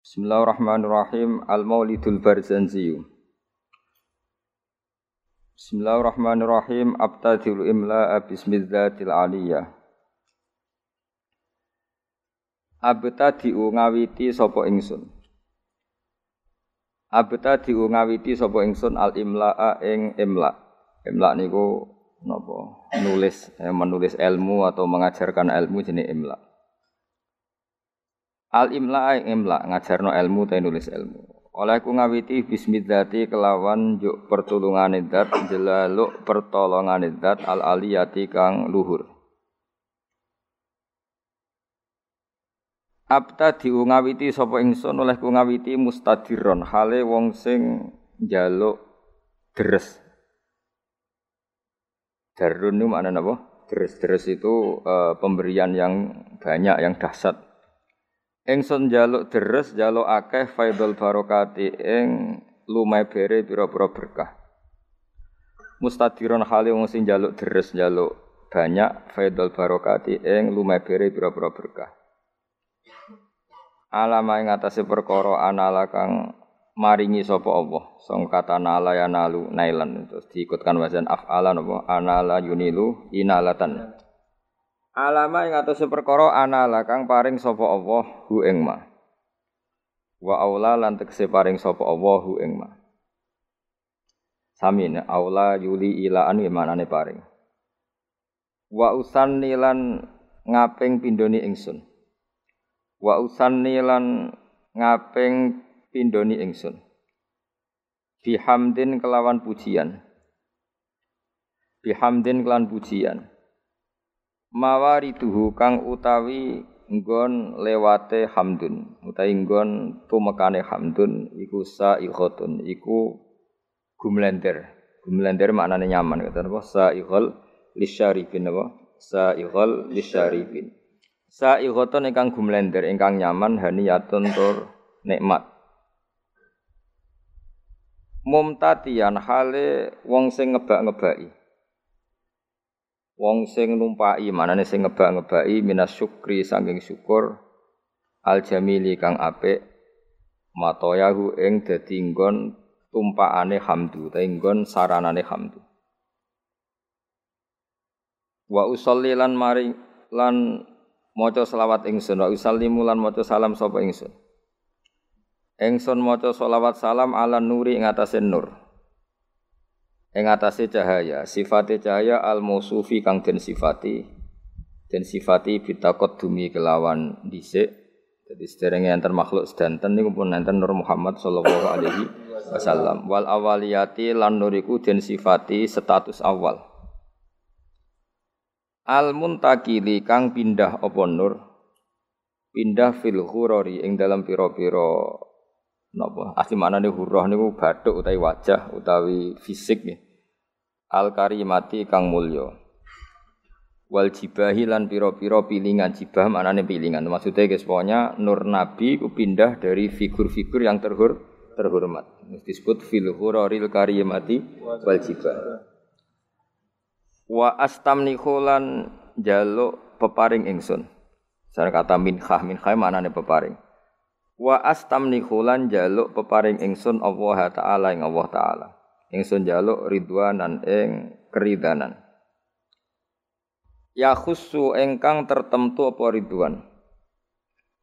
Bismillahirrahmanirrahim. Al-Maulidul Barzanzi. Bismillahirrahmanirrahim. Abtadil imla'a bismidzatil aliyah. Abtadi'u ngawiti sapa ingsun. Abtadi'u ngawiti sapa ingsun al imla'a ing imla. Imla niku napa? Nulis, eh, menulis ilmu atau mengajarkan ilmu jenis imla. Al imla imla ngajarno ilmu ta nulis ilmu. Oleh ku ngawiti bismillati kelawan juk pertulungan zat jelaluk pertolongan zat al aliyati kang luhur. Abta diungawiti sapa ingsun oleh ku ngawiti mustadiron hale wong sing njaluk deres. Darun itu makna apa? Deres-deres itu uh, pemberian yang banyak, yang dahsyat. Ingsun jaluk deres jaluk akeh faidul barokati ing lumai bere pira-pira berkah. Mustadiron hale wong sing jaluk deres jaluk banyak faidul barokati ing lumai bere pira-pira berkah. Alama ing atase perkara anala kang maringi sapa Allah. Song kata nala ya nalu nailan terus diikutkan wazan af'ala napa anala yunilu inalatan. Alama ing atase perkara ana lakang paring sapa Allah hu ing ma. Wa aula lan tekse paring sapa Allah hu ing ma. Samin aula yuli ilaan manane paring. Wa usanni lan ngaping pindoni ingsun. Wa usanni lan ngaping pindoni ingsun. Bihamdin kelawan pujian. Bihamdin kelawan pujian mawariduhu kang utawi nggon lewate hamdun. Utawi nggon tumekane hamdun iku sa'ikhotun iku gumlender. Gumlender maknane nyaman kata apa sa'ikhol lisyarifin apa sa'ikhol lisyarifin. Sa'ikhotun ingkang gumlender ingkang nyaman haniyatun tur nikmat. Mumtatian hale wong sing ngebak-ngebaki Wong sing numpai manane sing ngebak-ngebaki minas syukri saking syukur al jamili kang apik matoyahu ing dadi nggon tumpakane hamdu ta nggon saranane hamdu. Wa usolli lan mari lan maca selawat ingsun wa usallimu lan maca salam sapa ingsun? Ingsun maca selawat salam ala nuri ing atase nur ing atase cahaya sifate cahaya al mausufi kang den sifati. Den sifati bitakot dumi kelawan dhisik. Jadi sederenge enten makhluk sedanten niku pun enten Nur Muhammad sallallahu alaihi wasallam. Wal awaliyati lan nuriku den sifati status awal. Al muntakili kang pindah apa nur? Pindah fil ghurari ing dalam pira-pira napa? Asli maknane hurrah niku bathuk utawi wajah utawi fisik nggih. Al karimati kang mulya. Wal jibahi lan pira-pira pilingan. Jibah maknane pilingan. Maksudnya guys pokoknya nur nabi ku pindah dari figur-figur yang terhur terhormat. Disebut fil huraril karimati wal jibah. Wa astamni khulan jaluk peparing ingsun. Saya kata minhah minhah maknane peparing Wa astamni khulan jaluk peparing ingsun Allah taala ing Allah taala. Ingsun jaluk ridwanan ing keridanan. Ya khusu engkang tertentu apa ridwan.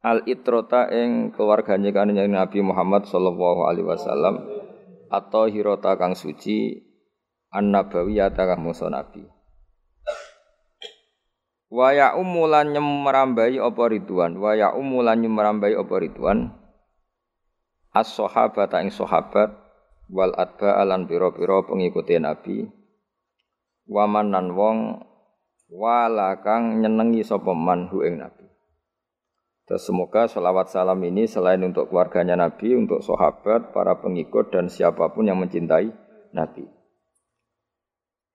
Al itrota ing keluarganya kan Nabi Muhammad sallallahu alaihi wasallam atau hirota kang suci an nabawiyata kang musa nabi. Wa ya umulan nyemrambai apa ridwan, wa ya umulan nyemrambai apa ridwan. As sahabat ing sahabat wal atba alan pira-pira pengikuti Nabi. Waman nan wong wala kang nyenengi sapa man ing Nabi. Terus semoga selawat salam ini selain untuk keluarganya Nabi, untuk sahabat, para pengikut dan siapa pun yang mencintai Nabi.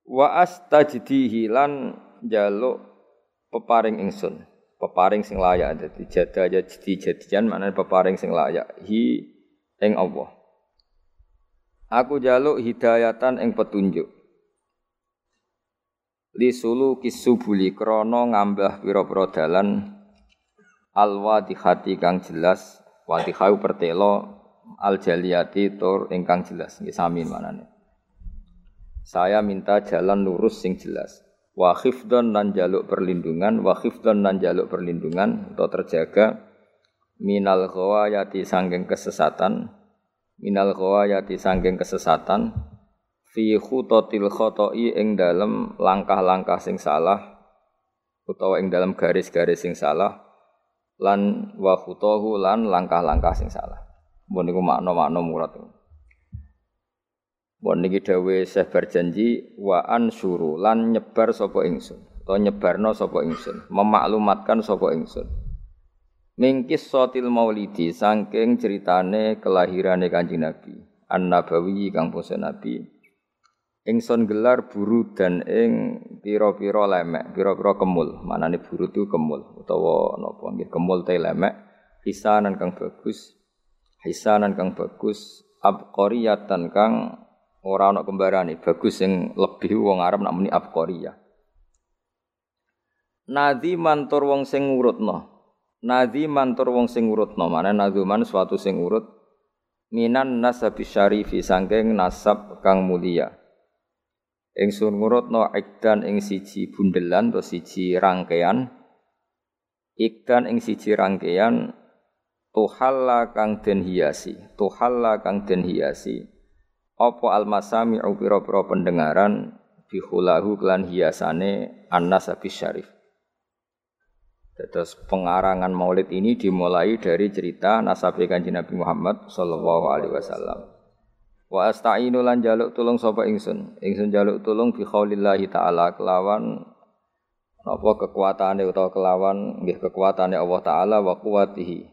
Wa astajdihi lan jaluk peparing ingsun peparing sing layak dadi jada jadi jadian mana peparing sing layak hi ing Allah aku jaluk hidayatan ing petunjuk li sulu kisubuli krono ngambah pira-pira dalan alwa di hati kang jelas Wadihau pertelo al jaliyati tur ingkang jelas. Nggih sami manane. Saya minta jalan lurus sing jelas. Wa khifdon nan jaluk perlindungan, wa khifdon nan jaluk perlindungan atau terjaga minal ghawayati sanggeng kesesatan, minal ghawayati sanggeng kesesatan fi khutatil khoto'i ing dalem langkah-langkah sing salah utawa ing dalam garis-garis sing salah lan wa khutahu lan langkah-langkah sing salah. Mbon niku makna-makna murad. Mbon niki dawuh Syekh berjanji wa ansuru lan nyebar sapa ingsun. Atau nyebarno sapa ingsun, memaklumatkan sapa ingsun. Mingkis sotil maulidi saking ceritane kelahirane Kanjeng Nabi, An-Nabawi kang basa Nabi. Ingsun gelar buru dan ing pira-pira lemek, pira-pira kemul. Manane buru itu kemul utawa napa nggih kemul te lemek, hisanan kang bagus, hisanan kang bagus, abqariyatan kang ora ana kembarane, bagus sing lebih wong Arab nak muni abqariyah. Nadi mantur wong sing ngurutno. Nadi mantur wong sing ngurutno, mana nazuman suatu sing urut minan nasabi syarifi sangking nasab kang mulia. Ingsun ngurutno ikdan ing siji bundelan atau siji rangkaian. Ikdan ing siji rangkaian tuhalla kang den hiasi, tuhalla kang den hiasi. Apa almasami pira-pira pendengaran bihulahu klan hiasane Anas habis syarif. Terus pengarangan maulid ini dimulai dari cerita nasabe kanjeng Nabi Muhammad sallallahu alaihi wasallam. Wa asta'inu lan jaluk tulung sapa ingsun. Ingsun jaluk tulung bi khaulillahi taala kelawan napa kekuatane utawa kelawan nggih kekuatane Allah taala wa quwatihi.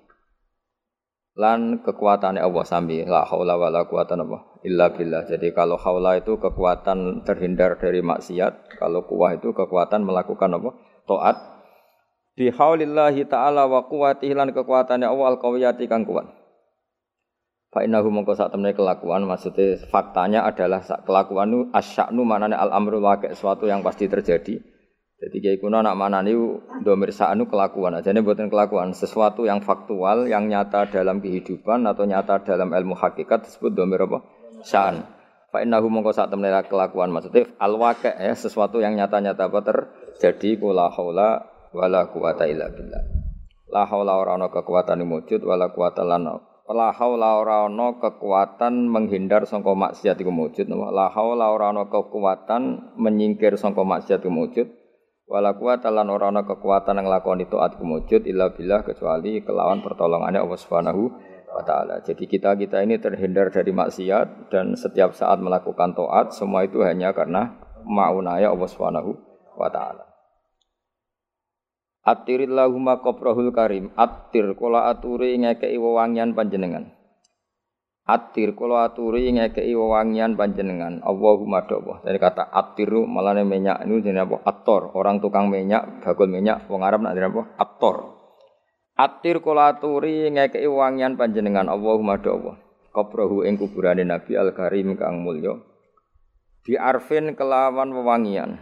Lan kekuatane Allah sami la haula wala quwata illa billah. Jadi kalau haula itu kekuatan terhindar dari maksiat, kalau kuwah itu kekuatan melakukan apa? taat. Bi haulillahi taala wa quwatihi lan kekuatane Allah al-qawiyati kang kuat. Fa innahu mongko sak temene kelakuan maksudnya faktanya adalah kelakuan nu asyaknu manane al amru waqi sesuatu yang pasti terjadi. Jadi kiai kuno nak manani domir sa'nu kelakuan aja ini buatan kelakuan sesuatu yang faktual yang nyata dalam kehidupan atau nyata dalam ilmu hakikat disebut domir apa? Sa'an. Fa innahu mongko sak temene kelakuan maksudnya al waqi ya sesuatu yang nyata-nyata apa terjadi kula haula wala quwata illa billah. La haula ora ana kekuatan wujud wala quwata lan La haula ora ana kekuatan menghindar sangka maksiat iku wujud. La haula ora ana kekuatan menyingkir sangka maksiat iku wujud. Wala kuwata lan ora ana kekuatan nglakoni taat iku wujud illa billah kecuali kelawan pertolongannya Allah Subhanahu wa taala. Jadi kita-kita ini terhindar dari maksiat dan setiap saat melakukan taat semua itu hanya karena maunaya Allah Subhanahu wa taala. Attirillahumma qabrahul karim. Attir kula aturi ngekeki wewangian panjenengan. Attir kula aturi ngekeki wewangian panjenengan. Allahumma dawa. Dari kata attiru malane minyak ini jenenge apa? Attor. Orang tukang minyak, bagul minyak wong Arab nak apa? Attor. Attir kula aturi ngekeki wewangian panjenengan. Allahumma dawa. Qabrahu ing kuburane Nabi Al Karim kang mulya. Di arfin kelawan wewangian.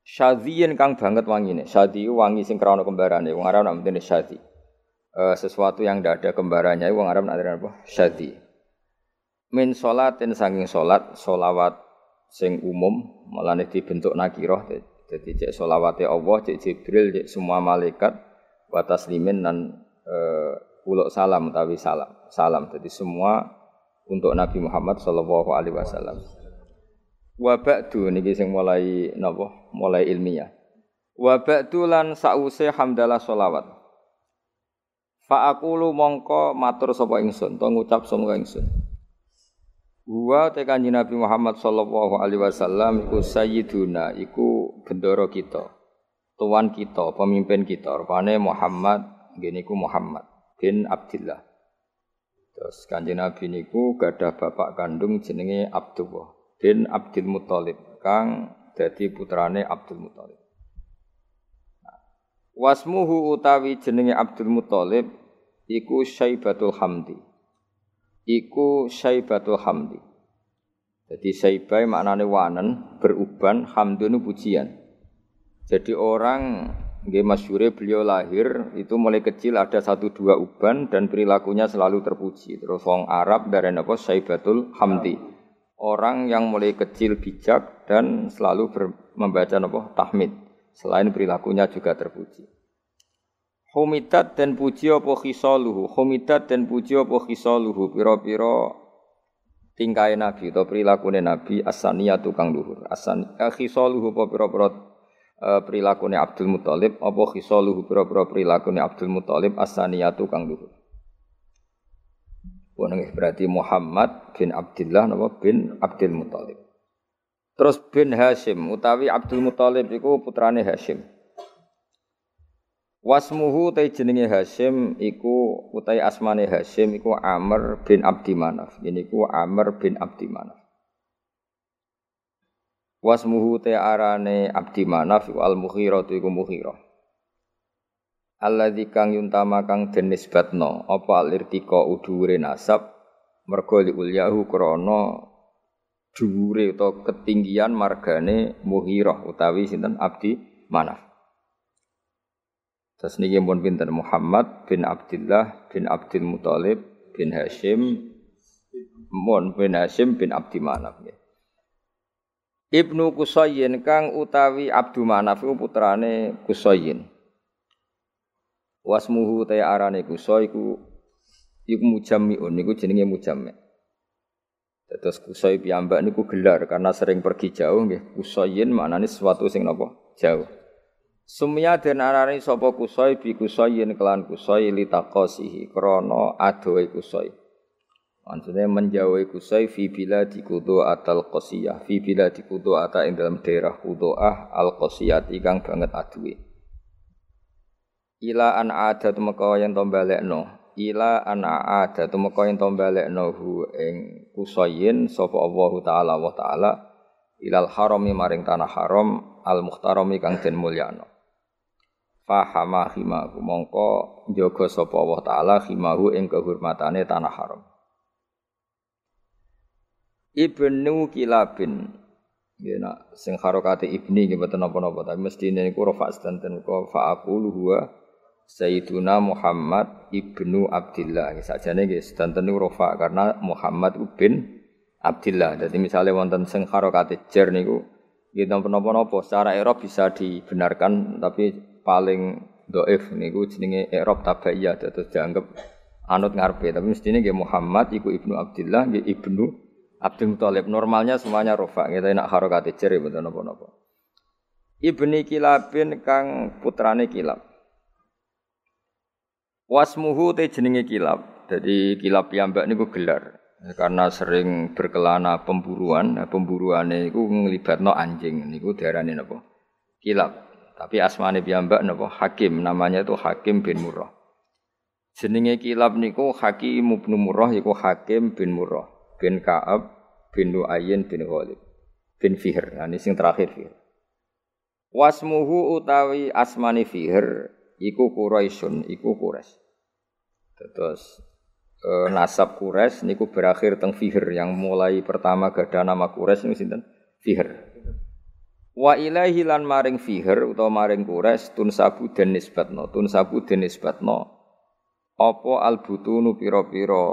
Syadhiyin kang banget wangine. Syadhi wangi sing krana kembarane. Wong Arab nak mendene. E, sesuatu yang tidak ada kembarannya wong Arab nak apa? Syadhi. Min salatin saking salat, solawat sing umum, malah dibentuk nakiroh. Jadi cek solawate Allah, cek Jibril, cek semua malaikat, wa taslimin dan uluk salam utawi salam. Salam. Jadi semua untuk Nabi Muhammad sallallahu alaihi wasallam. Wa ba'du niki sing mulai napa? Mulai ilmiah. Wa ba'du lan sause hamdalah selawat. Fa aqulu mongko matur sapa ingsun, to ngucap sapa ingsun. Wa te kanjeng Nabi Muhammad sallallahu alaihi wasallam iku sayyiduna, iku bendoro kita. Tuan kita, pemimpin kita, rupane Muhammad, ngene iku Muhammad bin Abdullah. Terus kanjeng Nabi niku gadah bapak kandung jenenge Abdullah bin Abdul Muthalib kang dadi putrane Abdul Muthalib. Wasmuhu utawi jenenge Abdul Muthalib iku Syaibatul Hamdi. Iku Syaibatul Hamdi. Jadi Syaibai maknane wanen, beruban, hamdun pujian. Jadi orang Nggih masyure beliau lahir itu mulai kecil ada satu dua uban dan perilakunya selalu terpuji. Terus wong Arab dari apa Saibatul Hamdi. Orang yang mulai kecil bijak dan selalu membaca apa tahmid. Selain perilakunya juga terpuji. Humidat dan puji apa khisaluhu. Humidat dan puji apa khisaluhu. Piro-piro tingkai Nabi atau perilakunya Nabi asania tukang luhur. Asan eh, khisaluhu apa piro-piro uh, perilakune Abdul Muthalib apa khisaluhu pira-pira perilakune Abdul Muthalib asaniyatu kang luhur. Woneng berarti Muhammad bin Abdullah bin Abdul Muthalib. Terus bin Hashim utawi Abdul Muthalib iku putrane Hashim. Wasmuhu tai jenenge Hashim iku utai asmane Hashim iku Amr bin Abdi Manaf. Ini ku Amr bin Abdi Manaf. Wasmuhu te arane Abdi Manaf al Mughirah iku Mughirah. Alladzi kang yuntama kang den nisbatno apa alirtika udhure nasab mergo li ulyahu krana dhuwure utawa ketinggian margane Mughirah utawi sinten Abdi Manaf. Terus niki pun pinten Muhammad bin Abdullah bin Abdul Muthalib bin Hashim mun bin Hashim bin Abdi Manaf nggih. Ibnu Kusayyin kang utawi Abdu Manaf iku putrane Kusayyin. Wasmuhu ta arane Kusay iku iku mujammiun niku jenenge mujammi. Terus Kusay piyambak niku gelar karena sering pergi jauh nggih. Kusayyin maknane sesuatu sing napa? Jauh. Sumya den arane sapa Kusay bi Kusayyin kelan Kusay litaqasihi krana adohe Kusay. Maksudnya menjauhi kusai fi bila di kudo atal kosiyah fi bila di kudo ata ing dalam daerah kudo ah al kosiyah ikang banget adui. Ila an ada tu maka yang tombalek no. Ila an ada tu maka yang tombalek no hu ing kusayin sopo Allah taala wa taala ilal harami maring tanah haram al muhtarami kang den mulyano. Fahama himahu mongko jogo sopo Allah taala himahu ing kehormatane tanah haram. Ibnu Kilabin. Ya nak sing harokate ibni nggih mboten napa-napa tapi mestine niku rafa sedanten ko fa aqulu huwa Sayyiduna Muhammad ibnu Abdullah. Sakjane nggih sedanten rafa karena Muhammad bin Abdullah. Jadi misalnya wonten sing harokate jer niku nggih napa-napa secara i'rab bisa dibenarkan tapi paling doif niku jenenge i'rab tabaiyah terus dianggap anut ngarepe tapi mestine nggih Muhammad iku ibnu Abdullah nggih ibnu Abdul Muthalib normalnya semuanya rofa kita nak harokati ceri betul nopo nopo. Ibni Kilabin kang putrane Kilab. Wasmuhu te jenenge Kilab. Jadi Kilab piyambak niku gelar karena sering berkelana pemburuan, nah, pemburuane iku nglibatno anjing niku diarani napa? Kilab. Tapi asmane piyambak napa? Hakim, namanya itu Hakim bin Murrah. Jenenge Kilab niku Hakim bin Murrah iku Hakim bin Murrah bin Ka'ab bin Nu'ayyin bin Ghalib bin Fihr. Nah, ini sing terakhir Fihr. Wasmuhu utawi asmani Fihr iku Quraisyun, iku Quraisy. Terus e, nasab Quraisy niku berakhir teng Fihr yang mulai pertama gada nama Quraisy niku sinten? Fihr. Wa ilahi lan maring Fihr utawa maring Quraisy tun sabu den nisbatno, tun sabu den nisbatno apa albutunu pira-pira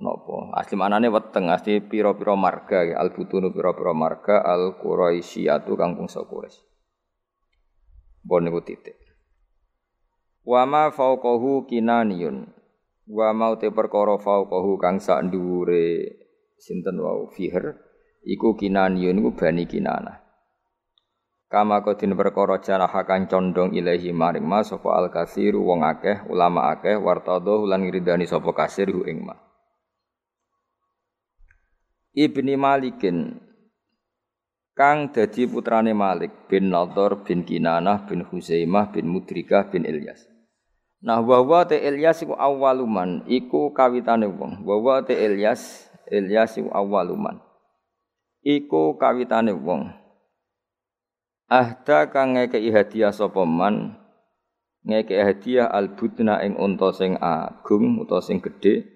nopo asli manane weteng asli piro-piro marga ya al butunu piro-piro marga al quraisyatu kang bangsa Quraisy bon niku titik wa ma fauqahu kinaniyun. Wa mau te perkara fauqahu kang sak dhuwure sinten wau? Fiher iku kinaniyun iku bani kinana Kama kodin perkara janaha kang condong ilahi maring mas sapa al kasiru wong akeh ulama akeh wartadho lan ngridani sapa kasir hu ing ma. Ibni Malikin. Kang dadi putrane Malik bin Nadhr bin Kinanah bin Huzaimah bin Mudrikah bin Ilyas. Nah wa te Ilyas iku awaluman iku kawitane wong. Wa te Ilyas Ilyas iku awaluman. Iku kawitane wong. Ahda kang ngekeki hadiah sapa man ngekeki hadiah albutna ing unta sing agung utawa sing gedhe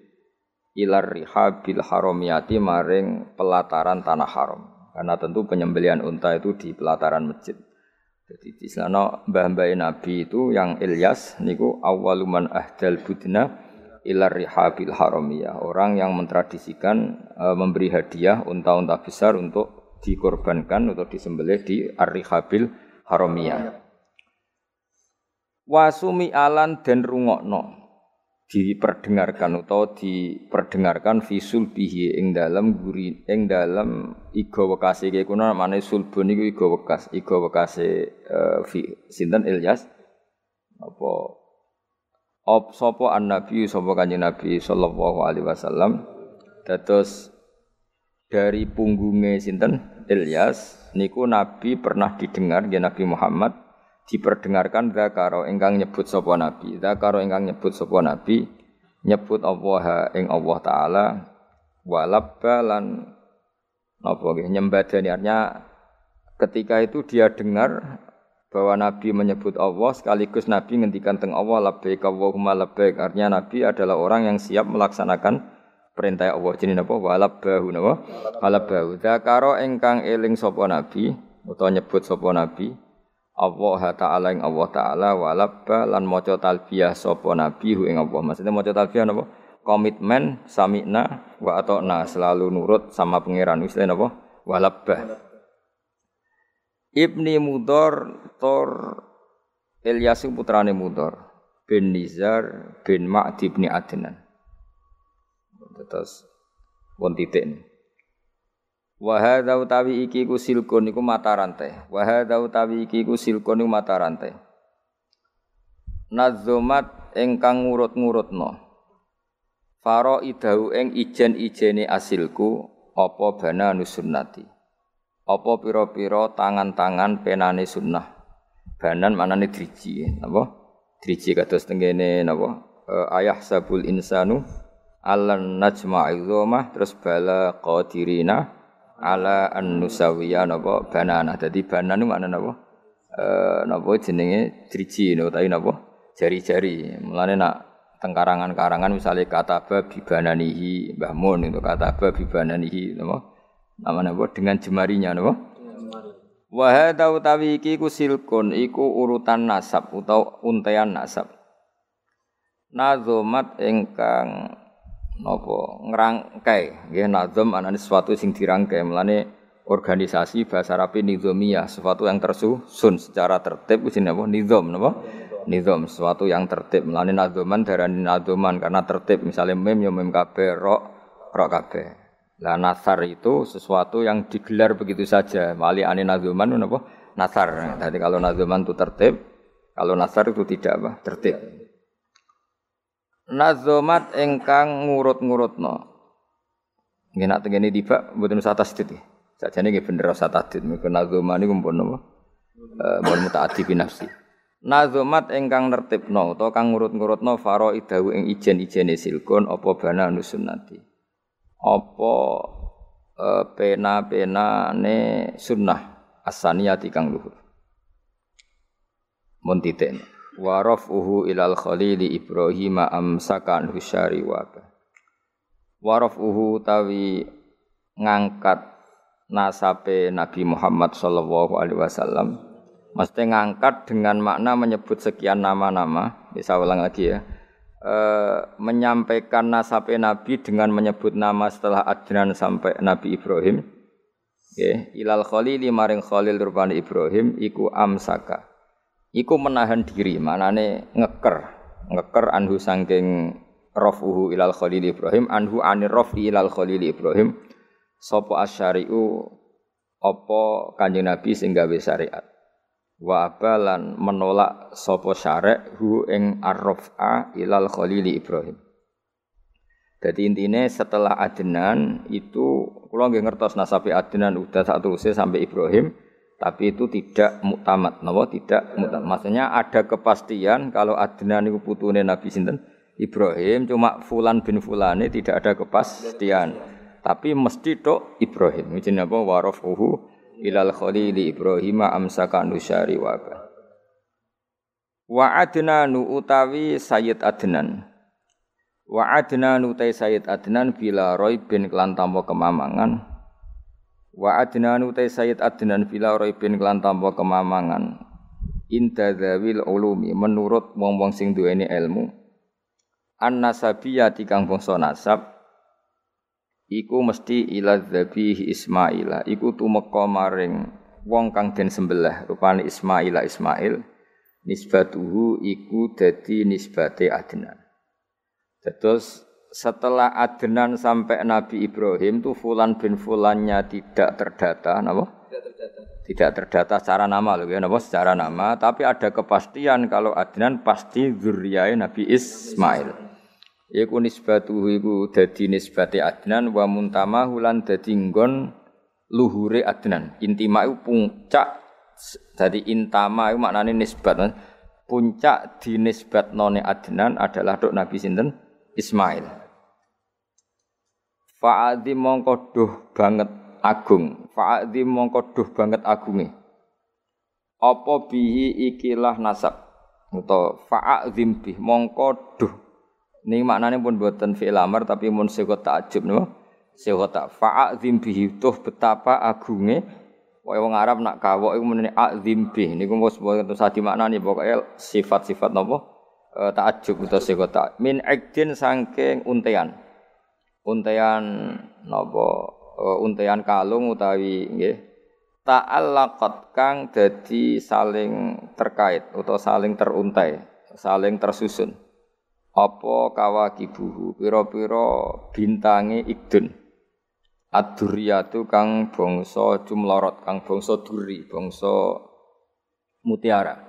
ilar rihabil haromiyati maring pelataran tanah haram. Karena tentu penyembelian unta itu di pelataran masjid. Jadi di sana mbah-mbah Nabi itu yang Ilyas niku awaluman ahdal budna ilar rihabil haramiyah. Orang yang mentradisikan e, memberi hadiah unta-unta besar untuk dikorbankan atau disembelih di ar-rihabil haramiyah. Wasumi alan dan rungokno diperdengarkan atau diperdengarkan visul bihi ing dalam guri ing dalam iga wekase. Iki kuna mane sulbun iku iga wekas iga wekase uh, sinten? Ilyas? Apa? Op sapa an nabi sapa kanjeng nabi sallallahu alaihi wasallam? Dados dari punggungnya sinten? Ilyas niku nabi pernah didengar ya Nabi Muhammad diperdengarkan zakaro ingkang nyebut sapa nabi. Zakaro ingkang nyebut sapa nabi nyebut Allah ing Allah taala walabba lan napa nggih nyembadani. Artinya ketika itu dia dengar bahwa Nabi menyebut Allah sekaligus Nabi ngendikan teng Allah labbaik Allahumma labbaik. Artinya Nabi adalah orang yang siap melaksanakan perintah Allah. Jenenge napa? Walabbahu napa? Walabbahu. Zakaro ingkang eling sapa Nabi utawa nyebut sapa Nabi Allah taala ing Allah taala walabba lan maca talbiyah sapa nabi hu ing Allah. Maksudnya maca talbiyah napa? Komitmen samina wa atona selalu nurut sama pangeran wis napa? Walabba. Ibni Mudor Tor Ilyasu putrane Mudor bin Nizar bin Ma'di bin Adnan. Terus won titik. Wa hadza utawi iki ku silkun iku mata rantai. Wa hadza utawi iki ku silkun iku mata rantai. Nazumat ingkang ngurut-ngurutno. Faro idahu ing ijen-ijene asilku apa bana nusunnati. Apa pira-pira tangan-tangan penane sunnah. Banan manane driji, napa? Driji kados tengene napa? Uh, ayah sabul insanu alan najma'i terus bala qadirina ala an nusawiya napa banana. Dadi banana niku maknane napa? Eh napa jenenge driji utawi napa? Jari-jari. Mulane nak tengkarangan-karangan misalnya kata babi bananihi Mbah Mun itu kata babi bananihi napa? Nama napa dengan jemarinya napa? Wa hadza utawi iki ku silkun iku urutan nasab utawa untean nasab. Nazomat ingkang napa ngrangkai nggih nazam anane sesuatu sing dirangkai. Melane organisasi bahasa Arab nizamiyah sesuatu yang tersusun secara tertib. Wis napa nizam napa nizam sesuatu yang tertib. Melane nazaman darani nazaman karena tertib. Misalnya mem ya mem kabeh rok rok lah nasar itu sesuatu yang digelar begitu saja. Mali ane nazaman napa nasar. Jadi kalau nazaman itu tertib kalau nasar itu tidak apa? Tertib nazomat engkang ngurut-ngurutno. Nggih nak tengene tiba mboten usah tasdid. Sajane nggih bener usah tasdid. Mergo nazoman niku mpun napa? Eh mpun mutaaddi bi nafsi. Nazomat engkang nertibno utawa kang ngurut-ngurutno faro idawu ing ijen-ijene silkon apa bana nusunnati. Apa eh, pena-penane sunnah asaniyati kang luhur. Mun titik wa rafuhu ilal khalili Ibrahim amsakan husyari wa wa rafuhu tawi ngangkat nasabe Nabi Muhammad sallallahu alaihi wasallam. Mesti ngangkat dengan makna menyebut sekian nama-nama. Bisa ulang lagi ya. E, menyampaikan nasabe Nabi dengan menyebut nama setelah Adnan sampai Nabi Ibrahim. Okay. ilal khalili maring khalil rupane Ibrahim iku amsaka iku menahan diri manane ngeker. Ngeker anhu sangking rafuhu ilal khalil Ibrahim anhu anir rafi ilal khalil Ibrahim. Sapa asyari'u apa kanjeng Nabi sing syariat. Wa abalan menolak sapa syarek hu ing arrafa ilal khalil Ibrahim. Jadi intinya setelah Adnan itu kalau nggak ngertos nasabi Adnan udah satu usia sampai Ibrahim tapi itu tidak muktamad. Napa tidak muktamad? Maksudnya ada kepastian kalau Adnan itu putune Nabi sinten? Ibrahim cuma fulan bin fulane tidak ada kepastian. Tapi mesti tok Ibrahim. Jenenge apa? Warafuhu ilal khalili Ibrahim amsaka nusyari wa wa adnanu utawi Sayyid Adnan. Wa adnanu utai Sayyid Adnan bila roy bin kelan kemamangan Wa adnan utai Sayyid Adnan bila raibin kelan tanpa kemamangan. inda dzawil ulumi menurut wong-wong sing duweni ilmu. An nasabiyati kang bangsa nasab iku mesti ila dzabihi Ismaila. Iku tumeka maring wong kang den sembelah rupane Ismaila Ismail. Nisbatuhu iku dadi nisbate Adnan. Terus setelah Adnan sampai Nabi Ibrahim tuh Fulan bin Fulannya tidak terdata, napa? Tidak terdata. Tidak terdata secara nama loh ya, napa? Secara nama, tapi ada kepastian kalau Adnan pasti zuriyah Nabi Ismail. Iku nisbatuhu iku dadi nisbate Adnan wa muntama hulan dadi nggon luhure Adnan. Intima iku puncak dadi intama iku maknane nisbat. Puncak dinisbat none Adnan adalah dok Nabi sinten? Ismail. Fa'adhi mongko duh banget agung. Fa'adhi mongko duh banget agunge. Apa bihi ikilah nasab. Atau fa'adzim bih mongko duh. Ini maknanya pun buatan fi'il amar tapi mun sekot ta'ajub no. Sekot tak fa'adzim tuh betapa agunge. Wong wong Arab nak kawok iku menene adzim bih. Niku mos boten sadi maknane pokoke sifat-sifat napa? uh, ta'ajub utawa sego ta min ikdin saking untean untean napa uh, untean kalung utawi nggih ta'allaqat kang dadi saling terkait utawa saling teruntai saling tersusun. Apa kawakibuhu pira-pira bintange ikdun ad-durriyatu kang bangsa jumlorot kang bangsa duri bangsa mutiara.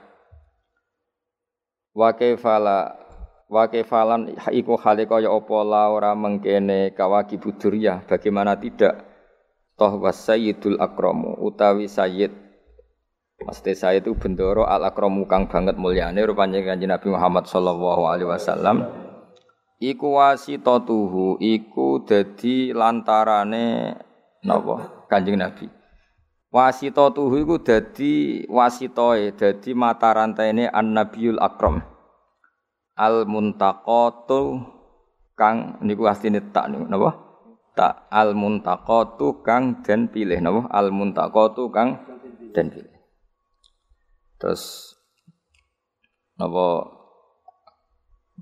Wa kaifala wa kaifalan iku hale kaya apa? La ora mengkene kawaki buduriyah bagaimana tidak? Toh wasayyidul akramu utawi sayyid. Maksudnya saya itu bendoro al akramu kang banget mulyane rupanya kanjeng Nabi Muhammad sallallahu alaihi wasallam. Iku wasitatuhu iku dadi lantarane napa? Kanjeng Nabi. Wasito tuhu iku dadi wasitoe, dadi mata rantaine an-nabiyul akram. Al muntaqatu kang niku asline tak niku napa? Tak al muntaqatu kang den pilih napa? Al muntaqatu kang den pilih. Terus napa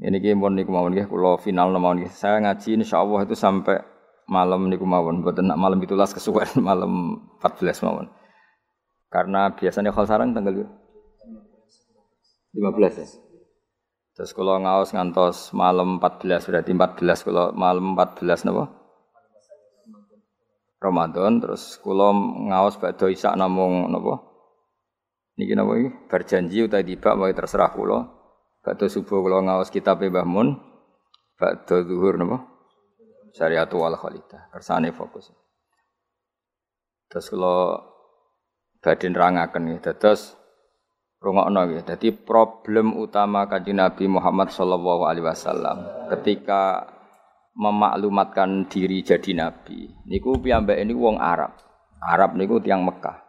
ini ki mon niku mawon nggih kula final mawon nggih. Saya ngaji insyaallah itu sampai malam niku mawon, mboten nak malam 17 kesuwen, malam 14 mawon. Karena biasanya kalau sarang tanggal 15 ya. Terus kalau ngaos ngantos malam 14 berarti 14 kalau malam 14 napa? Ramadan terus kula ngaos badhe isak namung napa? Niki napa iki? Berjanji utawa tiba mau terserah kula. Badhe subuh kula ngaos kitab Mbah Mun. Badhe zuhur napa? syariatu wal khalidah kersane fokus terus kalau badin rangaken nggih terus rungokno nggih dadi problem utama kanjeng Nabi Muhammad sallallahu alaihi wasallam ketika memaklumatkan diri jadi nabi niku piyambak ini wong Arab. Arab niku tiang Mekah.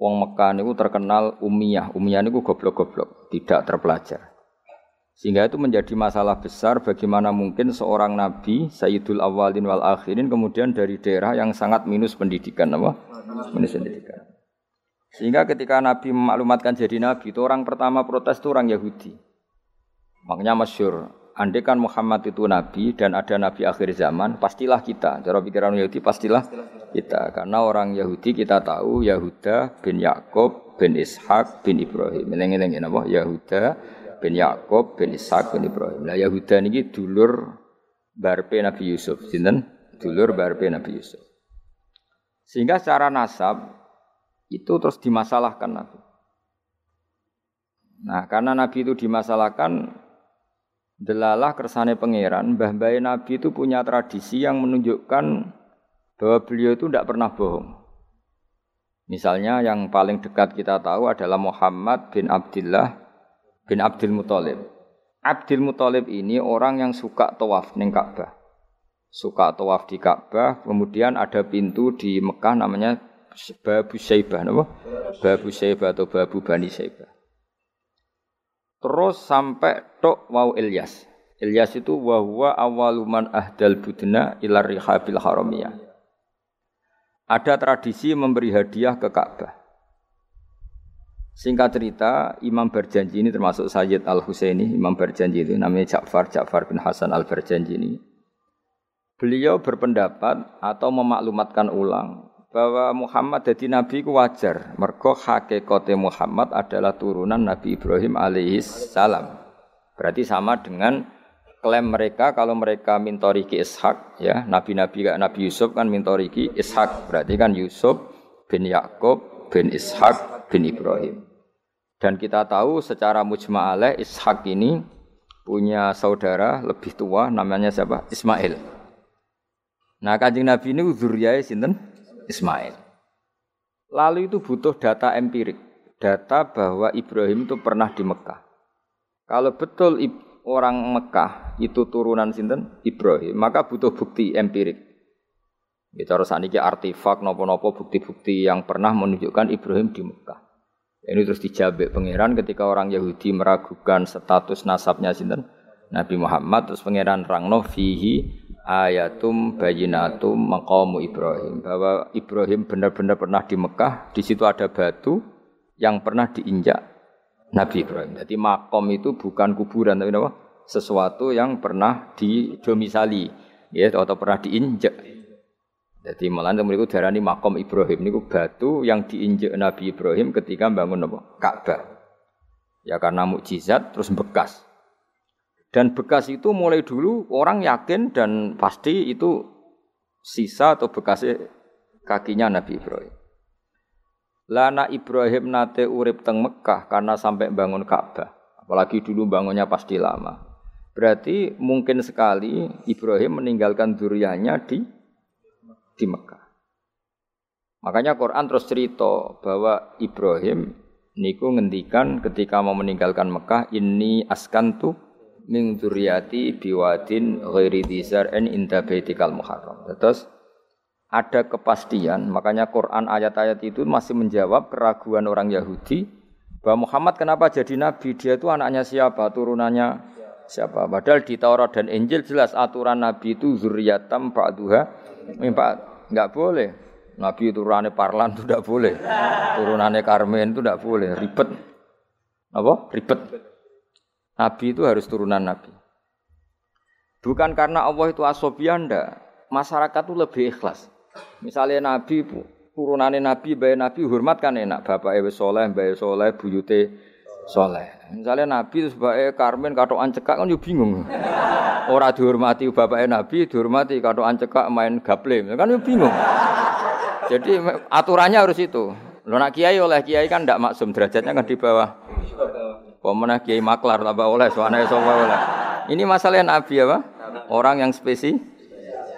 Wong Mekah niku terkenal umiyah. Umiyah niku goblok-goblok tidak terpelajar. Sehingga itu menjadi masalah besar bagaimana mungkin seorang nabi Sayyidul Awalin wal Akhirin kemudian dari daerah yang sangat minus pendidikan apa? Minus pendidikan. Sehingga ketika Nabi memaklumatkan jadi nabi itu orang pertama protes itu orang Yahudi. Makanya masyur, andai kan Muhammad itu nabi dan ada nabi akhir zaman, pastilah kita. Cara pikiran Yahudi pastilah kita. Karena orang Yahudi kita tahu Yahuda bin Yakub bin Ishak bin Ibrahim. Eleng-eleng apa? Yahuda bin Yakub bin Ishak bin Ibrahim. Lah Yahuda niki dulur barpe Nabi Yusuf, sinten? Dulur barpe Nabi Yusuf. Sehingga secara nasab itu terus dimasalahkan Nabi. Nah, karena Nabi itu dimasalahkan delalah kersane pangeran, mbah Nabi itu punya tradisi yang menunjukkan bahwa beliau itu tidak pernah bohong. Misalnya yang paling dekat kita tahu adalah Muhammad bin Abdullah bin Abdul Muthalib. Abdul Muthalib ini orang yang suka tawaf ning Ka'bah. Suka tawaf di Ka'bah, kemudian ada pintu di Mekah namanya Babu Syaibah, apa? Babu Syaibah atau Babu Bani Syaibah. Terus sampai tok wau Ilyas. Ilyas itu wahwa awaluman ahdal budna ilar rihabil haramiyah. Ada tradisi memberi hadiah ke Ka'bah. Singkat cerita, Imam berjanji ini termasuk Sayyid Al Husaini, Imam berjanji itu namanya Ja'far, Ja'far bin Hasan Al berjanji ini. Beliau berpendapat atau memaklumatkan ulang bahwa Muhammad jadi nabi ku wajar. Mergo hakikate Muhammad adalah turunan Nabi Ibrahim alaihis salam. Berarti sama dengan klaim mereka kalau mereka mintoriki Ishak ya, nabi-nabi kayak Nabi Yusuf kan mintoriki Ishak. Berarti kan Yusuf bin Yakub bin Ishak bin Ibrahim. Dan kita tahu secara mujma'aleh Ishak ini punya saudara lebih tua namanya siapa? Ismail. Nah kanjeng Nabi ini zuriyah sinten? Ismail. Lalu itu butuh data empirik. Data bahwa Ibrahim itu pernah di Mekah. Kalau betul orang Mekah itu turunan sinten Ibrahim, maka butuh bukti empirik. Kita harus saniki artefak nopo-nopo bukti-bukti yang pernah menunjukkan Ibrahim di Mekah. Ini terus dijabek pangeran ketika orang Yahudi meragukan status nasabnya sinten Nabi Muhammad terus pangeran rangno fihi ayatum bayinatum maqamu Ibrahim bahwa Ibrahim benar-benar pernah di Mekah di situ ada batu yang pernah diinjak Nabi Ibrahim. Jadi makom itu bukan kuburan tapi apa? Sesuatu yang pernah didomisali ya atau pernah diinjak. Jadi malah mereka darani makom Ibrahim niku batu yang diinjek Nabi Ibrahim ketika bangun apa? Ka'bah. Ya karena mukjizat terus bekas. Dan bekas itu mulai dulu orang yakin dan pasti itu sisa atau bekasnya kakinya Nabi Ibrahim. Lana Ibrahim nate urip teng Mekah karena sampai bangun Ka'bah. Apalagi dulu bangunnya pasti lama. Berarti mungkin sekali Ibrahim meninggalkan duriannya di di Mekah. Makanya Quran terus cerita bahwa Ibrahim niku ngendikan ketika mau meninggalkan Mekah ini askantu min dzurriyyati biwadin ghairi dzar'in inda baitikal muharram. Terus ada kepastian, makanya Quran ayat-ayat itu masih menjawab keraguan orang Yahudi bahwa Muhammad kenapa jadi nabi? Dia itu anaknya siapa? Turunannya siapa? Padahal di Taurat dan Injil jelas aturan nabi itu zuriyatam ba'duha mimpa Enggak boleh. Nabi turunannya Parlan itu tidak boleh. Turunannya Karmen itu tidak boleh. Ribet. Apa? Ribet. Nabi itu harus turunan Nabi. Bukan karena Allah itu asobian ndak. Masyarakat itu lebih ikhlas. Misalnya Nabi turunannya Nabi, bayi Nabi hormat kan enak. Bapak Ewe Soleh, bayi Soleh, buyute Soleh. Misalnya Nabi itu sebagai Karmen katokan cekak kan yo bingung. Ora dihormati bapaknya Nabi, dihormati katokan cekak main gaple. Kan yo bingung. Jadi aturannya harus itu. Lo nak kiai oleh kiai kan tidak maksum derajatnya kan di bawah. Pemenang kiai maklar tambah oleh, soalnya soalnya oleh. Ini masalah Nabi apa? Orang yang spesi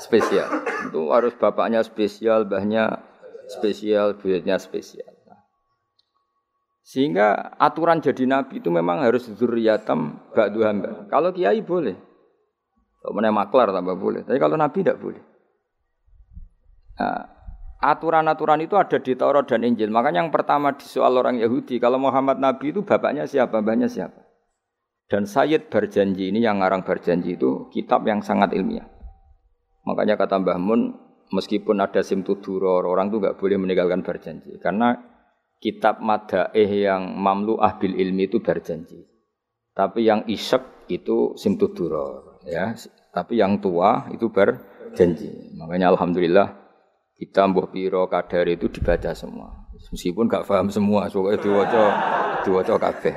spesial. Itu harus bapaknya spesial, bahnya spesial, buyutnya spesial. Sehingga aturan jadi nabi itu memang harus zuriyatam ba'du hamba. Kalau kiai boleh. Mana maklar tambah boleh. Tapi kalau nabi tidak boleh. Nah, aturan-aturan itu ada di Taurat dan Injil. Makanya yang pertama di soal orang Yahudi, kalau Muhammad Nabi itu bapaknya siapa, mbahnya siapa. Dan Sayyid berjanji ini yang ngarang berjanji itu kitab yang sangat ilmiah. Makanya kata Mbah Mun, meskipun ada simtuduror, orang itu nggak boleh meninggalkan berjanji. Karena kitab madaeh yang mamluah bil ilmi itu berjanji. Tapi yang isek itu simtuduror ya. Tapi yang tua itu berjanji. Makanya alhamdulillah kita mbuh piro kadar itu dibaca semua. Meskipun gak paham semua, soalnya diwaca diwaca kabeh.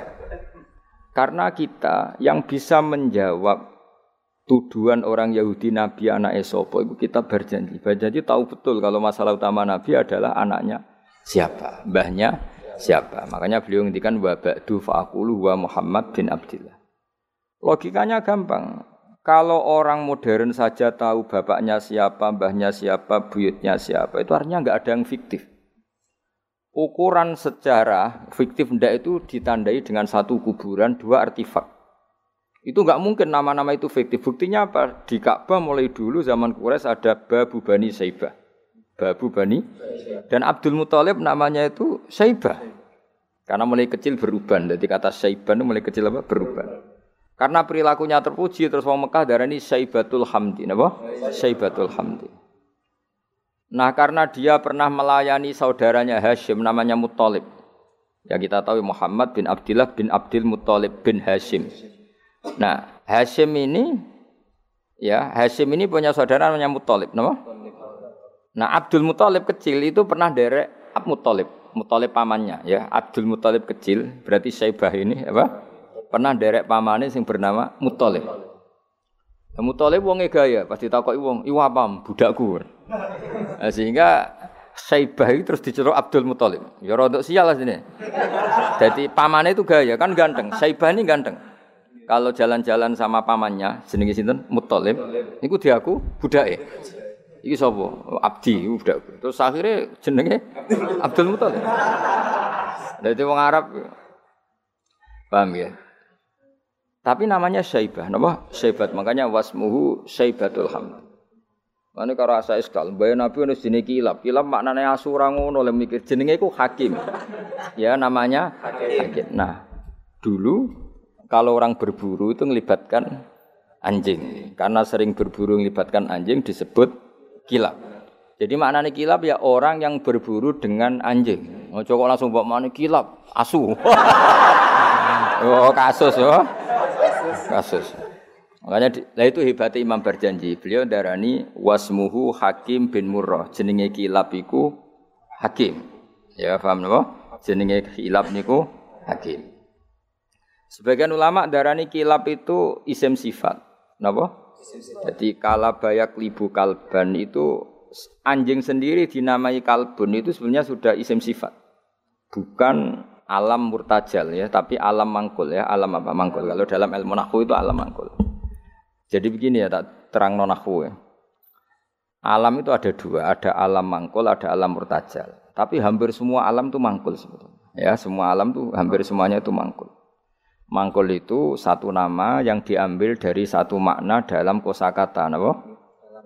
Karena kita yang bisa menjawab tuduhan orang Yahudi Nabi anak Esopo itu kita berjanji. Berjanji tahu betul kalau masalah utama Nabi adalah anaknya siapa, mbahnya siapa. Makanya beliau ngendikan wa ba'du fa'aqulu wa Muhammad bin Abdullah. Logikanya gampang. Kalau orang modern saja tahu bapaknya siapa, mbahnya siapa, buyutnya siapa, itu artinya nggak ada yang fiktif. Ukuran sejarah fiktif ndak itu ditandai dengan satu kuburan, dua artefak. Itu nggak mungkin nama-nama itu fiktif. Buktinya apa? Di Ka'bah mulai dulu zaman Quraisy ada Babu Bani Saibah. Babu Bani dan Abdul Muthalib namanya itu Syaibah. Karena mulai kecil beruban. Jadi kata Syaibah itu mulai kecil apa? Beruban. Karena perilakunya terpuji terus wong Mekah darah ini Syaibatul Hamdi, apa? Syaibatul Hamdi. Nah karena dia pernah melayani saudaranya Hashim namanya Muthalib. Ya kita tahu Muhammad bin Abdullah bin Abdul Muthalib bin Hashim. Nah, Hashim ini ya, Hashim ini punya saudara namanya Muthalib, nama? Nah, Abdul Muthalib kecil itu pernah derek Ab Muthalib, Muthalib pamannya ya. Abdul Muthalib kecil berarti Syaibah ini apa? Pernah derek pamannya yang bernama Muthalib. Nah, Muthalib wonge gaya, pasti takoki wong, "Iwa apa budakku?" Nah, sehingga Saibah itu terus dicelup Abdul Muthalib. Ya rodok sial lah sini. Jadi pamannya itu gaya kan ganteng. Saibah ini ganteng. Kalau jalan-jalan sama pamannya jenenge sinten Muthalib, niku diaku budake. Iki sapa? Abdi budak. Terus akhirnya jenenge Abdul Muthalib. Jadi wong Arab paham ya? Tapi namanya Saibah, napa? Saibat. Makanya wasmuhu Saibatul Hamd. Mane karo asa iskal, mbaya Nabi ono jenenge kilap. Kilap maknane asura ngono le mikir jenenge iku hakim. Ya namanya hakim. Nah, dulu kalau orang berburu itu melibatkan anjing. Karena sering berburu melibatkan anjing disebut kilap. Jadi maknanya kilap ya orang yang berburu dengan anjing. Oh, langsung bawa mana kilap, asu. oh, kasus ya. Kasus. Makanya lah itu hebatnya Imam Berjanji. Beliau darani wasmuhu Hakim bin Murrah. Jenenge kilap iku Hakim. Ya paham napa? Jenenge kilap niku Hakim. Sebagian ulama darani kilap itu isim sifat. Napa? Jadi kalabayak libu kalban itu anjing sendiri dinamai kalbun itu sebenarnya sudah isim sifat. Bukan alam murtajal ya, tapi alam mangkul ya, alam apa mangkul. Kalau dalam ilmu nahwu itu alam mangkul. Jadi begini ya, tak terang nonahwu ya. Alam itu ada dua, ada alam mangkul, ada alam murtajal. Tapi hampir semua alam itu mangkul sebetulnya. Ya, semua alam itu hampir semuanya itu mangkul. Mangkul itu satu nama yang diambil dari satu makna dalam kosakata, apa?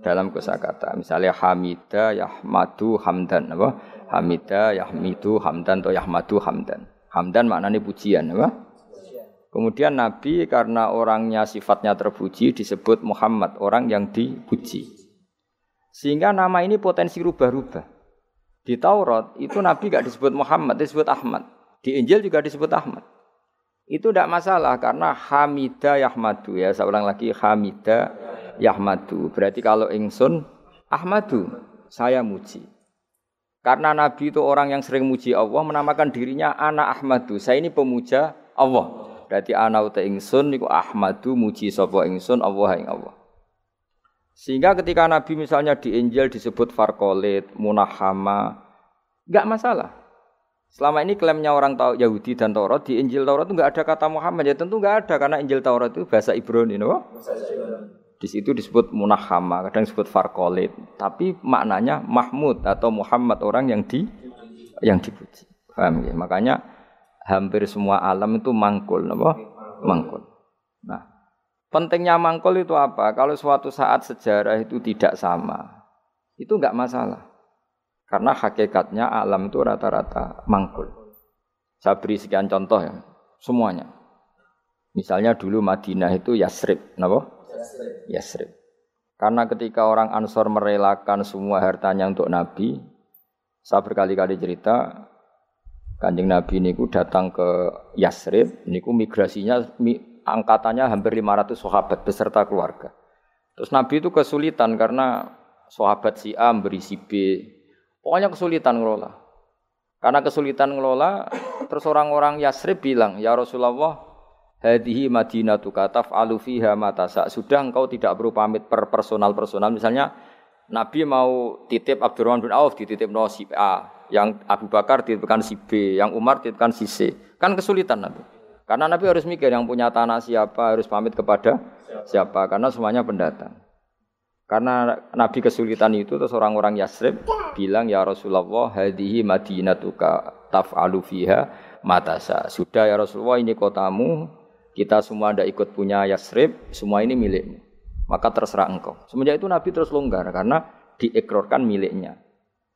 Dalam kosakata. Misalnya Hamida, Yahmadu, Hamdan, apa? Hamida, Yahmidu, Hamdan atau Yahmadu, Hamdan. Hamdan maknanya pujian, apa? Kemudian Nabi karena orangnya sifatnya terpuji disebut Muhammad, orang yang dipuji. Sehingga nama ini potensi rubah-rubah. Di Taurat itu Nabi gak disebut Muhammad, disebut Ahmad. Di Injil juga disebut Ahmad. Itu tidak masalah karena Hamida Yahmadu ya. Saya ulang lagi Hamida Yahmadu. Berarti kalau ingsun Ahmadu, saya muji. Karena Nabi itu orang yang sering muji Allah, menamakan dirinya anak Ahmadu. Saya ini pemuja Allah. Berarti ana uta ingsun niku Ahmadu muji sapa ingsun Allah ing Allah. Sehingga ketika Nabi misalnya di Injil disebut Farkolit, Munahama, enggak masalah. Selama ini klaimnya orang tahu Yahudi dan Taurat di Injil Taurat itu enggak ada kata Muhammad ya tentu enggak ada karena Injil Taurat itu bahasa Ibrani, no? Di situ disebut Munahama, kadang disebut Farkolit, tapi maknanya Mahmud atau Muhammad orang yang di yang dipuji. Paham ya? Makanya hampir semua alam itu mangkul, apa? Mangkul. Nah, pentingnya mangkul itu apa? Kalau suatu saat sejarah itu tidak sama, itu enggak masalah. Karena hakikatnya alam itu rata-rata mangkul. Saya beri sekian contoh ya, semuanya. Misalnya dulu Madinah itu Yasrib, kenapa? Yasrib. Karena ketika orang Ansor merelakan semua hartanya untuk Nabi, saya berkali-kali cerita, Kanjeng Nabi niku datang ke Yasrib, niku migrasinya angkatannya hampir 500 sahabat beserta keluarga. Terus Nabi itu kesulitan karena sahabat si A beri si B. Pokoknya kesulitan ngelola. Karena kesulitan ngelola, terus orang-orang Yasrib bilang, "Ya Rasulullah, hadhihi madinatu kataf alufiha matasa. Sudah engkau tidak perlu pamit per personal-personal. Misalnya Nabi mau titip Abdurrahman bin Auf dititip no si A yang Abu Bakar dititipkan si B, yang Umar dititipkan si C. Kan kesulitan nanti. Karena Nabi harus mikir yang punya tanah siapa, harus pamit kepada siapa, karena semuanya pendatang. Karena Nabi kesulitan itu terus orang-orang Yasrib bilang ya Rasulullah hadihi madinatuka taf'alu fiha matasa. Sudah ya Rasulullah ini kotamu, kita semua ada ikut punya Yasrib, semua ini milikmu. Maka terserah engkau. Semenjak itu Nabi terus longgar karena diekrorkan miliknya.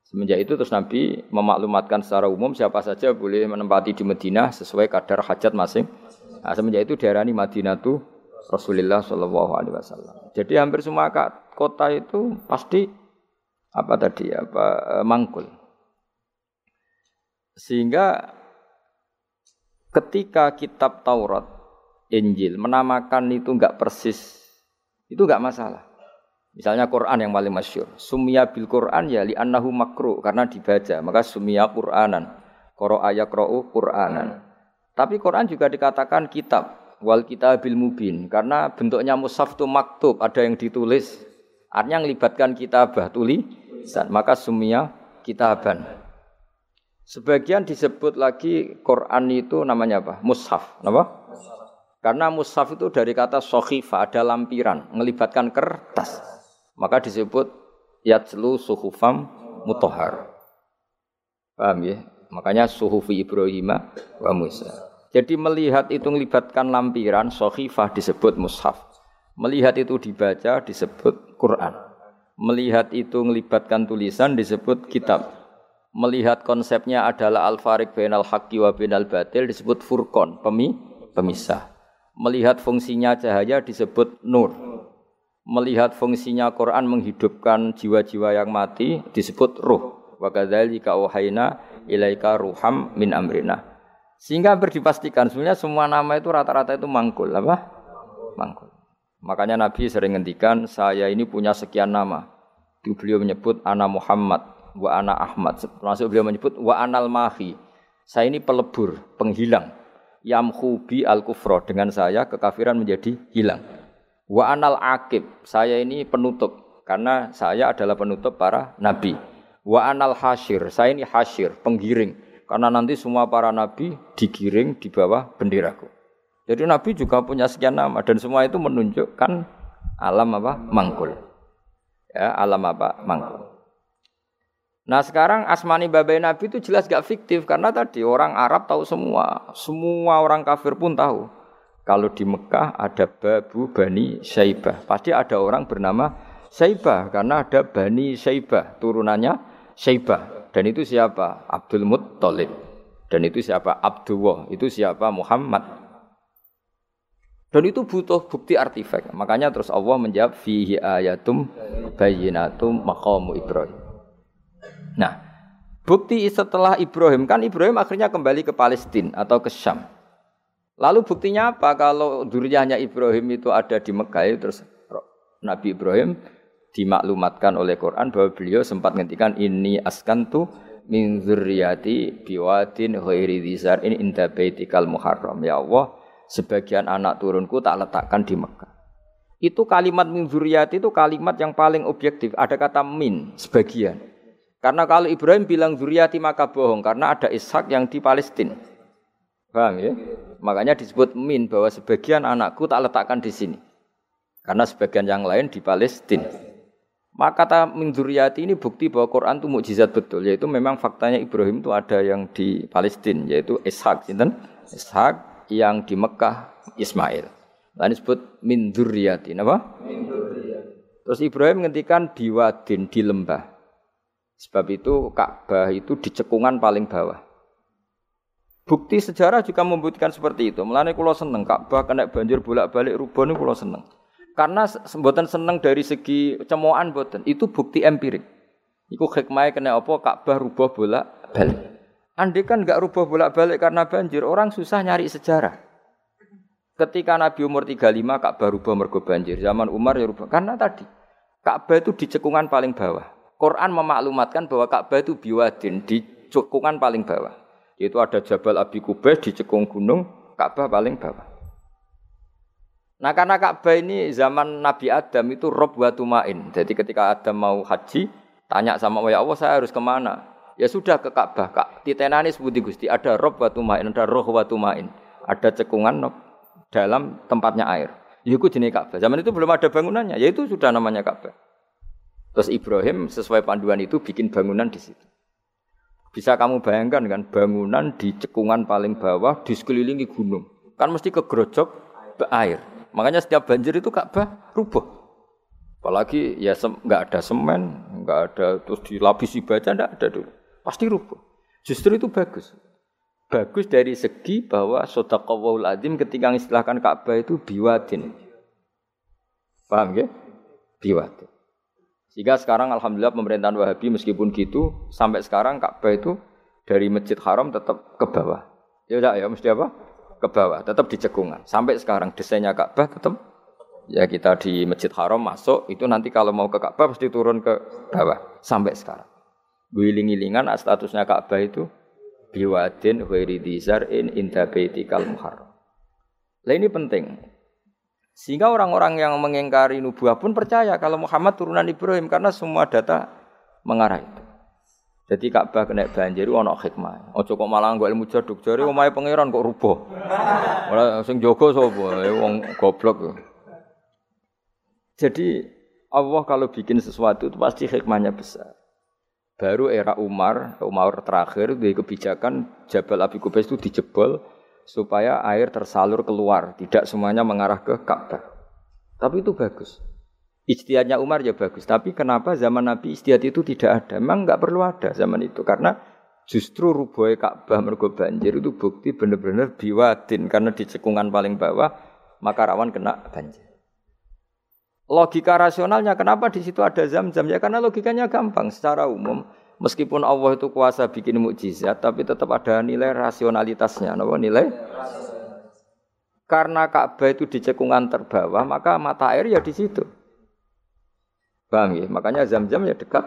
Semenjak itu terus Nabi memaklumatkan secara umum siapa saja boleh menempati di Madinah sesuai kadar hajat masing. Nah, semenjak itu daerah ini Madinah tuh Rasulullah Shallallahu Alaihi Wasallam. Jadi hampir semua kota itu pasti apa tadi apa eh, mangkul. Sehingga ketika kitab Taurat, Injil menamakan itu enggak persis, itu enggak masalah. Misalnya Quran yang paling masyur. Sumia bil Quran ya li annahu makru karena dibaca, maka sumia Quranan. Qara ayakra'u Quranan. Tapi Quran juga dikatakan kitab wal kitabil mubin karena bentuknya mushaf itu maktub, ada yang ditulis. Artinya melibatkan kitabah tulisan, maka sumia kitaban. Sebagian disebut lagi Quran itu namanya apa? Mushaf. Apa? Karena mushaf itu dari kata sohifa, ada lampiran, melibatkan kertas. Maka disebut yatslu suhufam mutohar. Paham ya? Makanya suhufi Ibrahim wa Musa. Jadi melihat itu melibatkan lampiran, sohifah disebut mushaf. Melihat itu dibaca disebut Quran. Melihat itu melibatkan tulisan disebut kitab. Melihat konsepnya adalah al-farik bainal haqqi wa bainal batil disebut furqan, pemi, pemisah. Melihat fungsinya cahaya disebut nur melihat fungsinya Quran menghidupkan jiwa-jiwa yang mati disebut ruh. Wa kadzalika auhayna ilaika ruham min amrina. Sehingga berdipastikan sebenarnya semua nama itu rata-rata itu mangkul apa? Mangkul. Makanya Nabi sering ngendikan saya ini punya sekian nama. Itu beliau menyebut ana Muhammad wa ana Ahmad. Termasuk beliau menyebut wa anal mahi. Saya ini pelebur, penghilang. Yamhu bi al kufro dengan saya kekafiran menjadi hilang. Wa anal akib, saya ini penutup karena saya adalah penutup para nabi. Wa anal hasyir, saya ini hasyir, penggiring karena nanti semua para nabi digiring di bawah benderaku. Jadi nabi juga punya sekian nama dan semua itu menunjukkan alam apa? Mangkul. Ya, alam apa? Mangkul. Nah sekarang asmani babai Nabi itu jelas gak fiktif karena tadi orang Arab tahu semua, semua orang kafir pun tahu. Kalau di Mekah ada Babu Bani Syaibah. Pasti ada orang bernama Syaibah karena ada Bani Syaibah, turunannya Syaibah. Dan itu siapa? Abdul Muttalib. Dan itu siapa? Abdullah. Itu siapa? Muhammad. Dan itu butuh bukti artefak. Makanya terus Allah menjawab fihi ayatum bayyinatum maqamu Ibrahim. Nah, bukti setelah Ibrahim kan Ibrahim akhirnya kembali ke Palestina atau ke Syam. Lalu buktinya apa kalau duriannya Ibrahim itu ada di Mekah itu terus Nabi Ibrahim dimaklumatkan oleh Quran bahwa beliau sempat ngendikan ini askantu min dzurriyyati biwadin ghairi dzar ini inda baitikal muharram ya Allah sebagian anak turunku tak letakkan di Mekah. Itu kalimat min dzurriyyati itu kalimat yang paling objektif. Ada kata min sebagian. Karena kalau Ibrahim bilang dzurriyyati maka bohong karena ada Ishak yang di Palestina. Paham ya? Makanya disebut min bahwa sebagian anakku tak letakkan di sini. Karena sebagian yang lain di Palestina. Maka kata min ini bukti bahwa Quran itu mukjizat betul. Yaitu memang faktanya Ibrahim itu ada yang di Palestina. Yaitu Ishak. Ishak yang di Mekah Ismail. Lain disebut min dzurriyati. Apa? Min Terus Ibrahim menghentikan biwadin di lembah. Sebab itu Ka'bah itu di cekungan paling bawah. Bukti sejarah juga membuktikan seperti itu. Mulane kula seneng Ka'bah kena banjir bolak-balik rubah niku kula seneng. Karena mboten seneng dari segi cemoan mboten. Itu bukti empirik. Iku hikmahnya kena apa Ka'bah rubah bolak-balik. Andai kan enggak rubah bolak-balik karena banjir, orang susah nyari sejarah. Ketika Nabi umur 35 Ka'bah rubah mergo banjir. Zaman Umar ya rubah. Karena tadi Ka'bah itu di cekungan paling bawah. Quran memaklumatkan bahwa Ka'bah itu biwadin di cekungan paling bawah. Itu ada Jabal Abi Kubais di cekung gunung, Ka'bah paling bawah. Nah karena Ka'bah ini zaman Nabi Adam itu rob watumain. Jadi ketika Adam mau haji, tanya sama ya Allah saya harus ke mana? Ya sudah ke Ka'bah. Kak, titenani sebuti Gusti, ada rob watumain, ada roh watumain. Ada cekungan dalam tempatnya air. Itu jenis Ka'bah. Zaman itu belum ada bangunannya, ya itu sudah namanya Ka'bah. Terus Ibrahim sesuai panduan itu bikin bangunan di situ. Bisa kamu bayangkan kan bangunan di cekungan paling bawah di sekelilingi gunung. Kan mesti kegerojok air. Makanya setiap banjir itu Ka'bah rubuh. Apalagi ya nggak ada semen, nggak ada terus dilapisi baja, nggak ada dulu. Pasti rubuh. Justru itu bagus. Bagus dari segi bahwa sodakawul adim ketika mengistilahkan Ka'bah itu biwadin. Paham ya? Biwadin. Sehingga sekarang alhamdulillah pemerintahan Wahabi meskipun gitu sampai sekarang Ka'bah itu dari Masjid Haram tetap ke bawah. Ya udah ya mesti apa? Ke bawah, tetap di cekungan. Sampai sekarang desainnya Ka'bah tetap ya kita di Masjid Haram masuk itu nanti kalau mau ke Ka'bah pasti turun ke bawah sampai sekarang. Wiling-wilingan statusnya Ka'bah itu biwadin ghairi in inda baitikal muharram. Lah ini penting. Sehingga orang-orang yang mengingkari nubuah pun percaya kalau Muhammad turunan Ibrahim karena semua data mengarah itu. Jadi Ka'bah kena banjir ana hikmah. Aja kok malah nggo ilmu jaduk jare omahe pangeran kok rubuh. Ora sing jaga sapa? Eh, wong goblok. Jadi Allah kalau bikin sesuatu itu pasti hikmahnya besar. Baru era Umar, Umar terakhir di kebijakan Jabal Abi Kubais itu dijebol supaya air tersalur keluar, tidak semuanya mengarah ke Ka'bah. Tapi itu bagus. Ijtihadnya Umar ya bagus, tapi kenapa zaman Nabi ijtihad itu tidak ada? Memang nggak perlu ada zaman itu karena justru rubuhnya Ka'bah mergo banjir itu bukti benar-benar biwadin karena di cekungan paling bawah maka rawan kena banjir. Logika rasionalnya kenapa di situ ada zam-zam ya karena logikanya gampang secara umum meskipun Allah itu kuasa bikin mukjizat tapi tetap ada nilai rasionalitasnya, apa nilai? Karena Ka'bah itu di cekungan terbawah maka mata air ya di situ. Paham ya? Makanya zam-zam ya dekat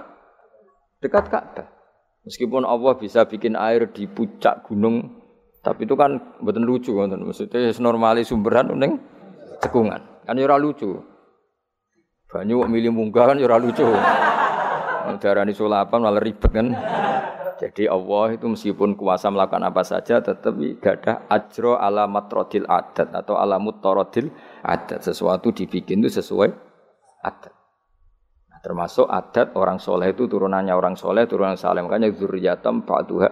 dekat Ka'bah. Meskipun Allah bisa bikin air di puncak gunung, tapi itu kan betul lucu kan. Maksudnya normali sumberan ning cekungan. Kan ya ora lucu. Banyu milih munggah kan ya lucu. Darani sulapan malah ribet kan. Jadi Allah itu meskipun kuasa melakukan apa saja tetapi gak ada ajro alamat rodil adat atau alamut torodil adat. Sesuatu dibikin itu sesuai adat. Termasuk adat orang soleh itu turunannya orang soleh, turunan saleh. Makanya zuriyatam ba'duha.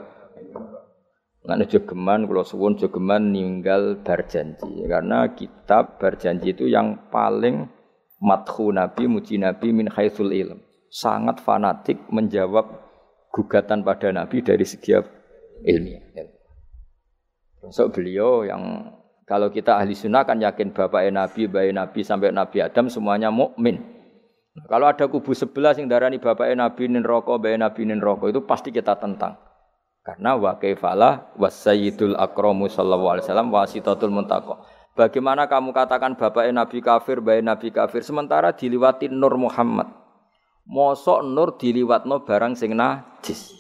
Nggak jogeman, kalau suwun jogeman ninggal berjanji. Karena kitab berjanji itu yang paling mathu Nabi, muji Nabi min khaisul ilm. Sangat fanatik menjawab gugatan pada Nabi dari segi ilmiah. Termasuk beliau yang kalau kita ahli sunnah kan yakin bapak Nabi, bayi Nabi sampai Nabi Adam semuanya mukmin. Kalau ada kubu sebelah yang darani bapak Nabi nin rokok, bayi Nabi nin rokok itu pasti kita tentang. Karena wa kaifalah wasayyidul akramu sallallahu alaihi wasallam wasitatul muntaqo. Bagaimana kamu katakan bapak Nabi kafir, bayi Nabi kafir sementara diliwati Nur Muhammad. Mosok Nur diliwatno barang sing najis.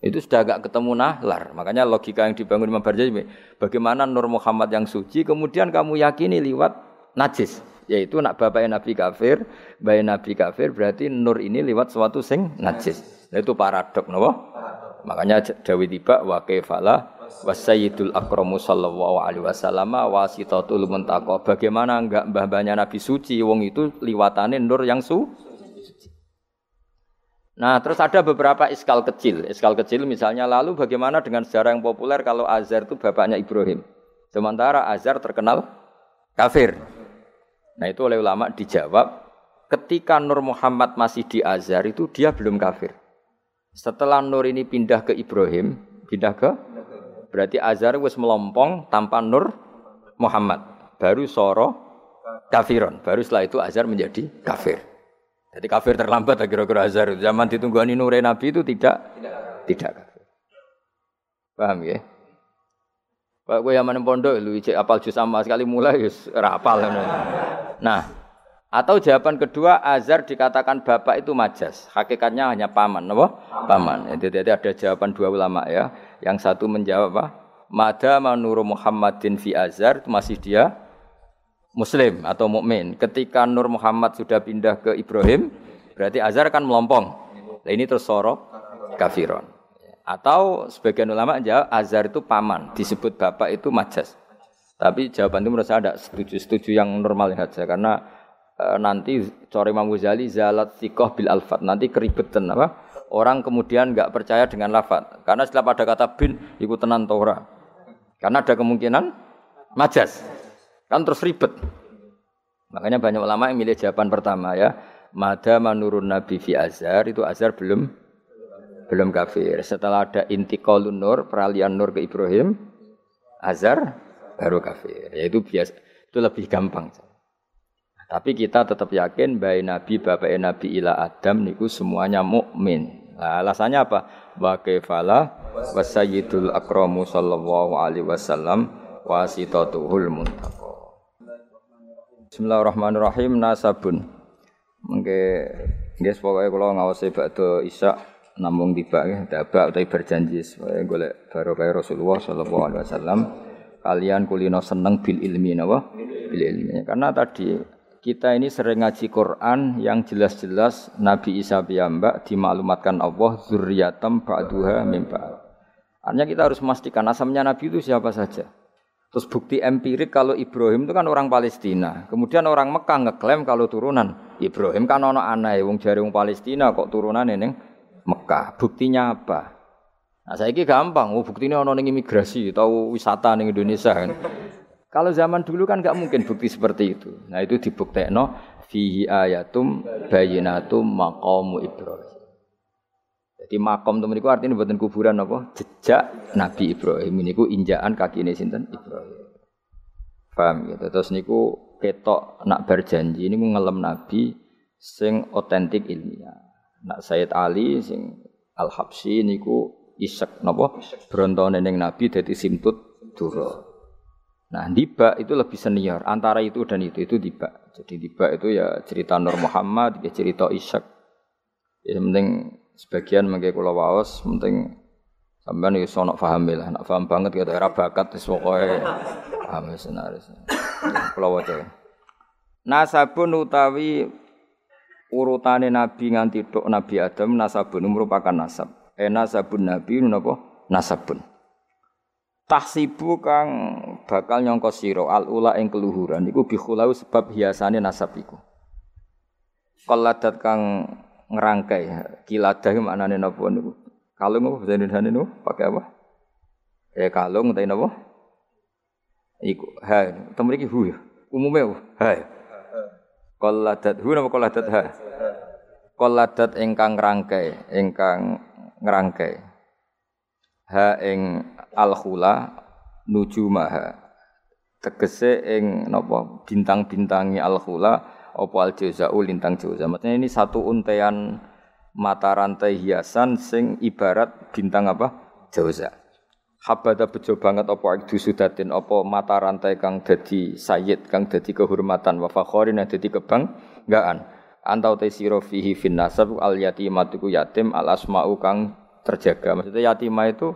Itu sudah agak ketemu nahlar. Makanya logika yang dibangun Imam Barjani, bagaimana Nur Muhammad yang suci kemudian kamu yakini liwat najis yaitu nak bapak Nabi kafir, bayi Nabi kafir berarti nur ini lewat suatu sing najis. Nah, itu paradok napa? Makanya Dawi tiba wa kaifala wasayyidul akramu sallallahu alaihi wasallam wasitatul muntaqo. Bagaimana enggak mbah-mbahnya Nabi suci wong itu liwatane nur yang su Nah, terus ada beberapa iskal kecil. Iskal kecil misalnya lalu bagaimana dengan sejarah yang populer kalau Azhar itu bapaknya Ibrahim. Sementara Azhar terkenal kafir. Nah itu oleh ulama dijawab, ketika Nur Muhammad masih di Azhar itu dia belum kafir. Setelah Nur ini pindah ke Ibrahim, pindah ke berarti Azhar wis melompong tanpa Nur Muhammad. Baru soro kafiron. Baru setelah itu Azhar menjadi kafir. Jadi kafir terlambat kira-kira Azhar. Zaman ditunggani Nur Nabi itu tidak tidak kafir. Paham ya? Pak gue yang mana pondok lu cek apal juz sama sekali mulai yus rapal. Nah, atau jawaban kedua Azhar dikatakan bapak itu majas, hakikatnya hanya paman, apa? Paman. Jadi ada jawaban dua ulama ya. Yang satu menjawab apa? Mada manuru Muhammadin fi Azhar itu masih dia muslim atau mukmin. Ketika Nur Muhammad sudah pindah ke Ibrahim, berarti Azhar kan melompong. Nah, ini terus sorok kafiron. Atau sebagian ulama jawab azhar itu paman, disebut bapak itu majas. Tapi jawaban itu menurut saya tidak setuju, setuju yang normal saja karena e, nanti Cori Imam Ghazali zalat sikoh bil alfat nanti keribetan apa orang kemudian nggak percaya dengan lafat karena setelah pada kata bin ikut tenan Torah karena ada kemungkinan majas kan terus ribet makanya banyak ulama yang milih jawaban pertama ya mada manurun nabi fi azhar itu azhar belum belum kafir. Setelah ada intiqalun nur, peralihan nur ke Ibrahim, Azhar baru kafir. Yaitu biasa itu lebih gampang. Tapi kita tetap yakin bayi Nabi, bapak Nabi ila Adam niku semuanya mukmin. Nah, alasannya apa? Wa kaifala wasayyidul akramu sallallahu alaihi wasallam wasitatuhul muntaqa Bismillahirrahmanirrahim nasabun. Mengke nggih pokoke kula ngawasi bakdo isya namung tiba nggih dabak utawi berjanji supaya golek barokah Rasulullah sallallahu alaihi wasallam. Kalian kulino seneng bil ilmi napa? Bil ilmi. Karena tadi kita ini sering ngaji Quran yang jelas-jelas Nabi Isa piyambak dimaklumatkan Allah zuriyatam ba'duha min Artinya kita harus memastikan asamnya Nabi itu siapa saja. Terus bukti empirik kalau Ibrahim itu kan orang Palestina. Kemudian orang Mekah ngeklaim kalau turunan Ibrahim kan ono aneh wong jari wong Palestina kok turunan ini Mekah. Buktinya apa? Nah, saya ini gampang, oh, buktinya ono ning imigrasi atau wisata ning Indonesia kan. Kalau zaman dulu kan nggak mungkin bukti seperti itu. Nah itu dibuktekno fihi ayatum bayinatum maqamu Ibrahim. Jadi makom temen iku artinya buatan kuburan apa? Jejak Nabi Ibrahim ini ku injaan kaki ini sinten Ibrahim. Paham gitu. Terus niku ketok nak berjanji ini ngelem Nabi sing otentik ilmiah. Nak Sayyid Ali sing Al Habsyi niku isek napa brontone ning Nabi dadi simtut dura. Nah, Diba itu lebih senior antara itu dan itu itu Diba. Jadi Diba itu ya cerita Nur Muhammad, ya cerita Ishak. Ya penting sebagian mengke kula waos, penting sampean iso sono paham lah, nak paham banget ya era bakat wis pokoke paham senaris. Kula waca. Nasabun utawi urutane nabi nganti tok Nabi Adam nasabun merupakan nasab. Eh nasabun nabi napa? Nasabun tahsibu kang bakal nyongko sira al ula ing keluhuran iku bikhulau sebab hiasane nasab iku qaladat kang ngerangkai. Kiladah maknane napa niku? Kalung apa bahasa Indonesia niku? Pakai apa? Eh kalung utawa napa iku ha temen iki hu ya? Umume ha qaladat hu napa qaladat? Ha? Qaladat ingkang ngerangkai ingkang ngerangkai. Ha ing al khula nujumaha tegese ing napa? Bintang-bintangi al khula apa al jauzau lintang jauza maksudnya ini satu untean mata rantai hiasan sing ibarat bintang apa? Jauza. Habada bejo banget apa ikdu sudatin apa mata rantai kang dadi sayyid kang dadi kehormatan. Wa yang dadi kebanggaan antau te sira fihi fin nasab al yatimatu yatim al asmau kang terjaga. Maksudnya yatimah itu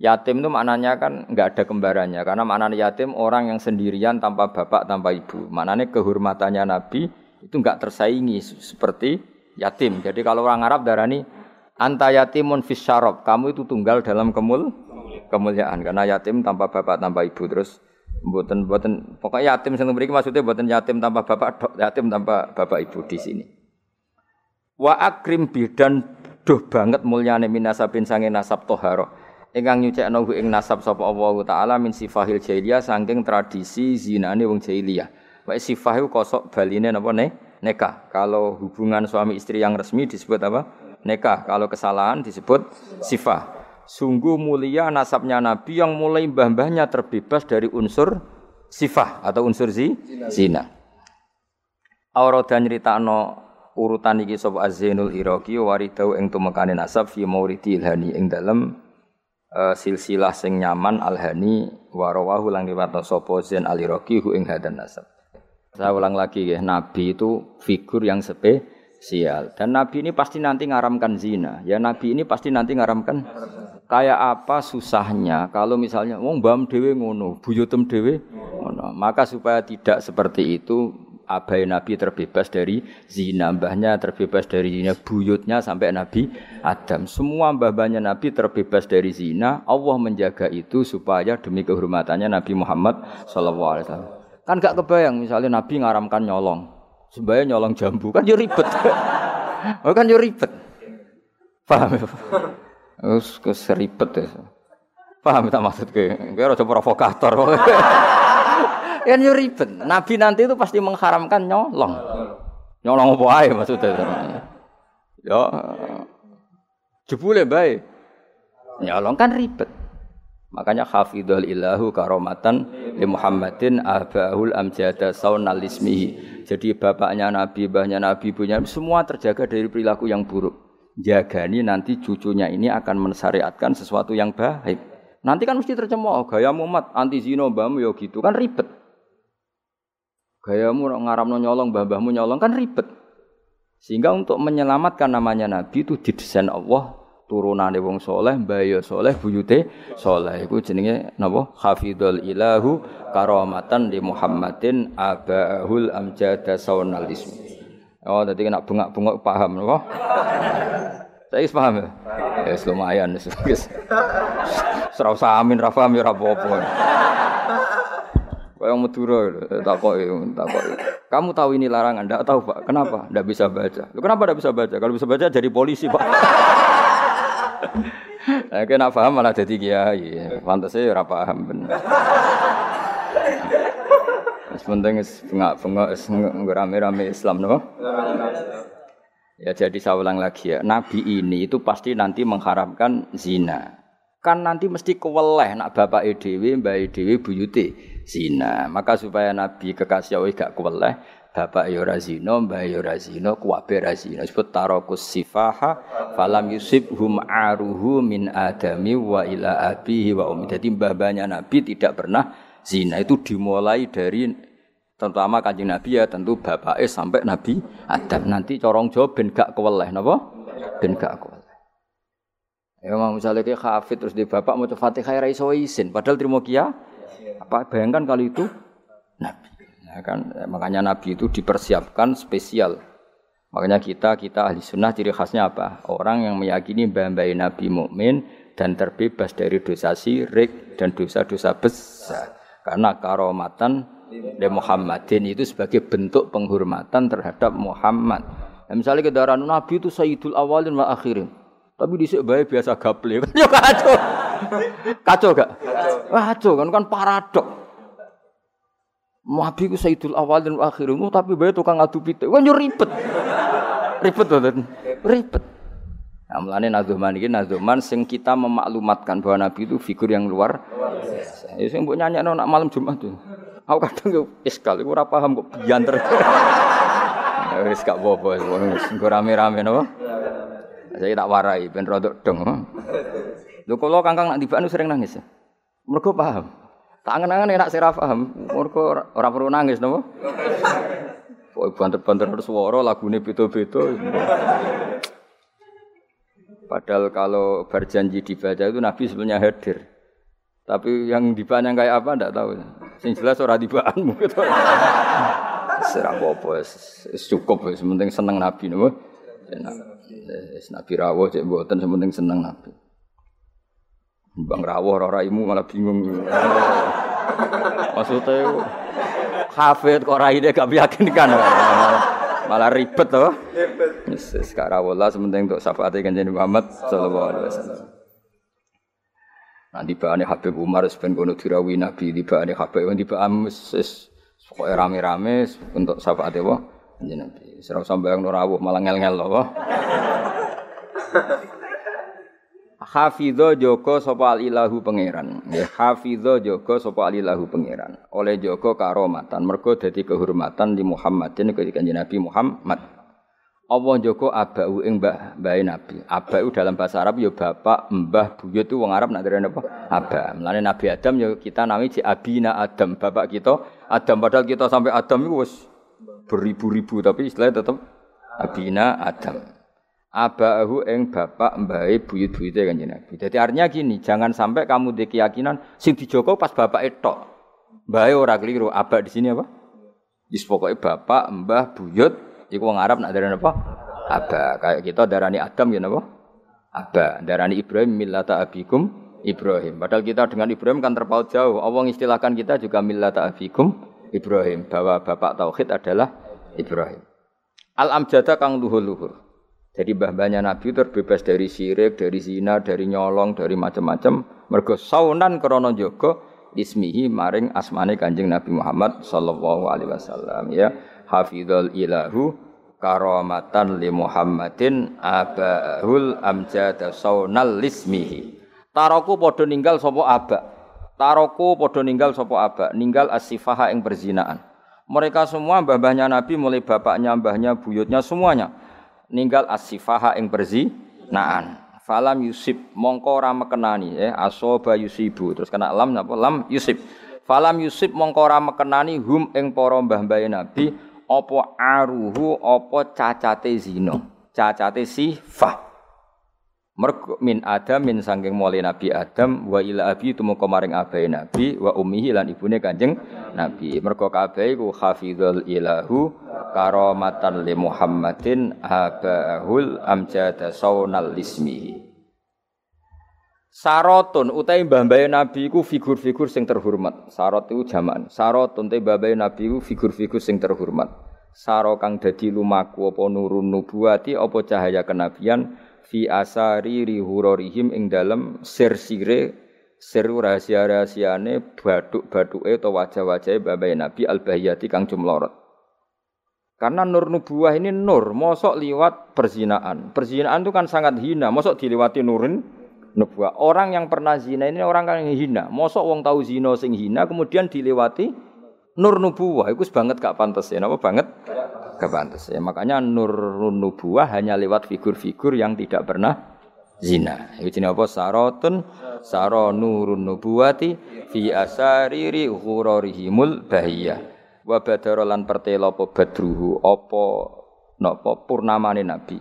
Yatim itu maknanya kan nggak ada kembarannya karena maknanya yatim orang yang sendirian tanpa bapak tanpa ibu. Maknanya kehormatannya Nabi itu nggak tersaingi seperti yatim. Jadi kalau orang Arab darani anta yatimun fis kamu itu tunggal dalam kemul kemuliaan karena yatim tanpa bapak tanpa ibu terus buatan buatan pokoknya yatim yang beri maksudnya buatan yatim tanpa bapak yatim tanpa bapak ibu di sini. Wa akrim bidan duh banget mulyane minasabin sange nasab toharoh ingkang nyucekno ing nasab sapa Allah taala min sifahil jahiliyah saking tradisi zinane wong jahiliyah. Wae sifah iku kosok baline napa ne? Nekah. Kalau hubungan suami istri yang resmi disebut apa? Nekah. Kalau kesalahan disebut sifah. Sungguh mulia nasabnya Nabi yang mulai mbah-mbahnya terbebas dari unsur sifah atau unsur zi, zina. Aurada nyritakno urutan iki sapa Az-Zainul Iraqi waridau ing tumekane nasab fi mauridil hani ing dalem uh, silsilah sing nyaman alhani warawahu lang riwayat sapa Zain Aliraqi ing hadan nasab. Saya ulang lagi ya, Nabi itu figur yang spesial dan Nabi ini pasti nanti ngaramkan zina. Ya Nabi ini pasti nanti ngaramkan kayak apa susahnya kalau misalnya wong bam dewe ngono, buyutem dewe ngono. Maka supaya tidak seperti itu abai Nabi terbebas dari zina, mbahnya terbebas dari zina, buyutnya sampai Nabi Adam. Semua mbah-mbahnya Nabi terbebas dari zina. Allah menjaga itu supaya demi kehormatannya Nabi Muhammad SAW. Kan gak kebayang misalnya Nabi ngaramkan nyolong. Sebaya nyolong jambu kan yo ribet. oh kan yo ribet. Paham ya? Terus keseribet ya. Paham tak maksud ke? Kira coba provokator. kan yo ribet. Nabi nanti itu pasti mengharamkan nyolong. Nyolong apa ae maksudnya. Ya jebule bae. Nyolong kan ribet. Makanya hafidhul ilahu karomatan li Muhammadin abahul amjada saunal ismihi. Jadi bapaknya Nabi, mbahnya Nabi, ibunya semua terjaga dari perilaku yang buruk. jagani nanti cucunya ini akan mensyariatkan sesuatu yang baik. Nanti kan mesti tercemooh gaya Muhammad anti zino mbahmu ya gitu kan ribet. Gayamu ngaramno nyolong mbah-mbahmu nyolong kan ribet. Sehingga untuk menyelamatkan namanya Nabi itu didesain Allah turunane wong soleh, mbaya soleh, buyute soleh. Iku jenenge napa? Hafidul ilahu karamatan di Muhammadin abahul amjada saunal ismi. Oh, tadi kena bengak-bengok paham napa? Saya paham ya? Ya lumayan. Serau samin ra paham ya ora Kayak Madura takok takok. Kamu tahu ini larangan? Enggak tahu, Pak. Kenapa? Enggak bisa baca. Lu kenapa enggak bisa baca? Kalau bisa baca jadi polisi, Pak. Nah, kena paham malah jadi kiai. Pantasnya ora paham bener. Sementing bengak-bengak rame-rame Islam no. Ya jadi saya ulang lagi ya, Nabi ini itu pasti nanti mengharapkan zina. Kan nanti mesti keweleh nak bapak EDW, mbak EDW, buyute zina. Maka supaya Nabi kekasih Allah gak keweleh, bapak yo razino, mbah yo razino, kuwabe razino. Sebut tarokus sifaha falam hum aruhu min adami wa ila abihi wa umi. Jadi mbah-mbahnya Nabi tidak pernah zina. Itu dimulai dari terutama kanjeng Nabi ya tentu bapak bapaknya sampai Nabi Adam. Nanti corong jawab ben gak keweleh napa? Ben gak keweleh. Ya mau misalnya kayak hafid terus di bapak mau Fatihah ra iso isin padahal terima kia. Apa bayangkan kali itu Nabi. Ya kan makanya Nabi itu dipersiapkan spesial. Makanya kita kita ahli sunnah ciri khasnya apa? Orang yang meyakini bahwa Nabi mukmin dan terbebas dari dosa syirik dan dosa-dosa besar. Karena karomatan de Muhammadin itu sebagai bentuk penghormatan terhadap Muhammad. Ya, misalnya kendaraan Nabi itu Sayyidul Awalin wa Akhirin. Tapi di sini biasa gaple. Yo kacau. Kacau gak? Kacau kan kan paradok. Nabi ku Sayyidul Awal dan Akhir tapi bae tukang adu pitik. Wah yo ribet. Ribet tuh, Ribet. Nah, mulane Nazuman ini Nazuman sing kita memaklumatkan bahwa Nabi itu figur yang luar biasa. Ya sing mbok nyanyakno nak malam Jumat tuh. Aku kadang yo iskal, iku ora paham kok bianter. Ya wis gak apa-apa, wis rame-rame napa? Saya tak warai ben rodok dong. Lho kula kangkang nak tibaan sering nangis. Ya. Mergo paham. Tak angen-angen enak sira paham. Mergo ora perlu nangis napa? Pokoke banter-banter suara lagune beda-beda. Padahal kalau berjanji dibaca itu Nabi sebenarnya hadir. Tapi yang dibaan yang kayak apa ndak tahu. Sing jelas ora dibaanmu gitu. Serah apa cukup wis penting seneng Nabi napa. Nabi rawuh cek mboten sementing seneng Nabi. Bang rawuh ora raimu malah bingung. Maksudnya hafid kok raine gak meyakinkan. Malah ribet toh. Ribet. Yes, rawuh lah sementing untuk syafaat kanjeng Muhammad sallallahu alaihi wasallam. Nanti bahane Habib Umar sepen kono dirawi Nabi di bahane Habib di bahane wis pokoke rame-rame untuk syafaat apa kanjeng Nabi. Serau sambayang rawuh malah ngel-ngel loh. Hafidho joko sapa alilahu pangeran. Ya hafidho joko sapa alilahu pangeran. Oleh joko karomatan mergo dadi kehormatan di Muhammadin ketika Nabi Muhammad. Allah joko abau ing mbah mbahe Nabi. Abau dalam bahasa Arab ya bapak, mbah, buyut itu wong Arab nak derene apa? Aba. Mulane Nabi Adam ya kita nami ci abina Adam, bapak kita Adam padahal kita sampai Adam itu wis beribu-ribu tapi istilahnya tetap abina Adam abahu eng bapak mbahe buyut-buyute kanjeng Nabi. Jadi artinya gini, jangan sampai kamu di keyakinan sing dijoko pas bapak etok. Mbahe ora keliru, abak di sini apa? Wis bapak, mbah, buyut iku wong Arab nak darani apa? Aba. Kayak kita darani Adam ya napa? Aba. Darani Ibrahim millata abikum Ibrahim. Padahal kita dengan Ibrahim kan terpaut jauh. Allah istilahkan kita juga millata abikum Ibrahim bahwa bapak tauhid adalah Ibrahim. Al amjada kang luhur-luhur. Jadi mbah-mbahnya Nabi terbebas dari syirik, dari zina, dari nyolong, dari macam-macam. Mergo saunan krana jaga ismihi maring asmane Kanjeng Nabi Muhammad sallallahu alaihi wasallam ya. Hafizul ilahu karamatan li Muhammadin abahul amjad saunal lismihi. Taroku padha ninggal sapa aba. Taroku padha ninggal sapa aba, ninggal asifaha ing berzinaan. Mereka semua mbah-mbahnya Nabi mulai bapaknya, mbahnya, buyutnya semuanya ninggal asifaha ing naan falam yusib mongko ora mekenani ya. Asoba yusibu. Terus kena lam napa lam yusib. Falam yusib mongko ora mekenani hum ing para mbah-mbah nabi apa aruhu apa cacate zina. Cacate sifah. Mergo min adam min sangking mulai nabi adam wa ila abi tumeka maring abai nabi wa ummihi lan ibune kanjeng nabi mergo kabeh ku hafizul ilahu karamatan li Muhammadin abahul amjada saunal ismihi Sarotun utai mbah-mbah Nabi ku figur-figur sing terhormat. Sarot itu jaman. Sarotun utai mbah Nabi ku figur-figur sing terhormat. Saro kang dadi lumaku apa nurun nubuati apa cahaya kenabian fi asari rihurorihim ing dalem sir-sire sir rahasia-rahasiane baduk-baduke utawa wajah-wajahe mbah Nabi al-bahiyati kang jumlorot. Karena nur nubuah ini nur, mosok liwat perzinaan. Perzinaan itu kan sangat hina, mosok dilewati nurin nubuah. Orang yang pernah zina ini orang yang hina. Mosok wong tahu zina sing hina kemudian dilewati nur nubuah. Itu banget gak pantas ya. Napa banget? Gak pantas ya. Makanya nur nubuah hanya lewat figur-figur yang tidak pernah zina. Itu jenis apa? Sarotun saro nurun nubuwati fi asariri ghurarihimul bahiyah. Wa badara lan pertela apa badruhu? Apa napa purnamane nabi?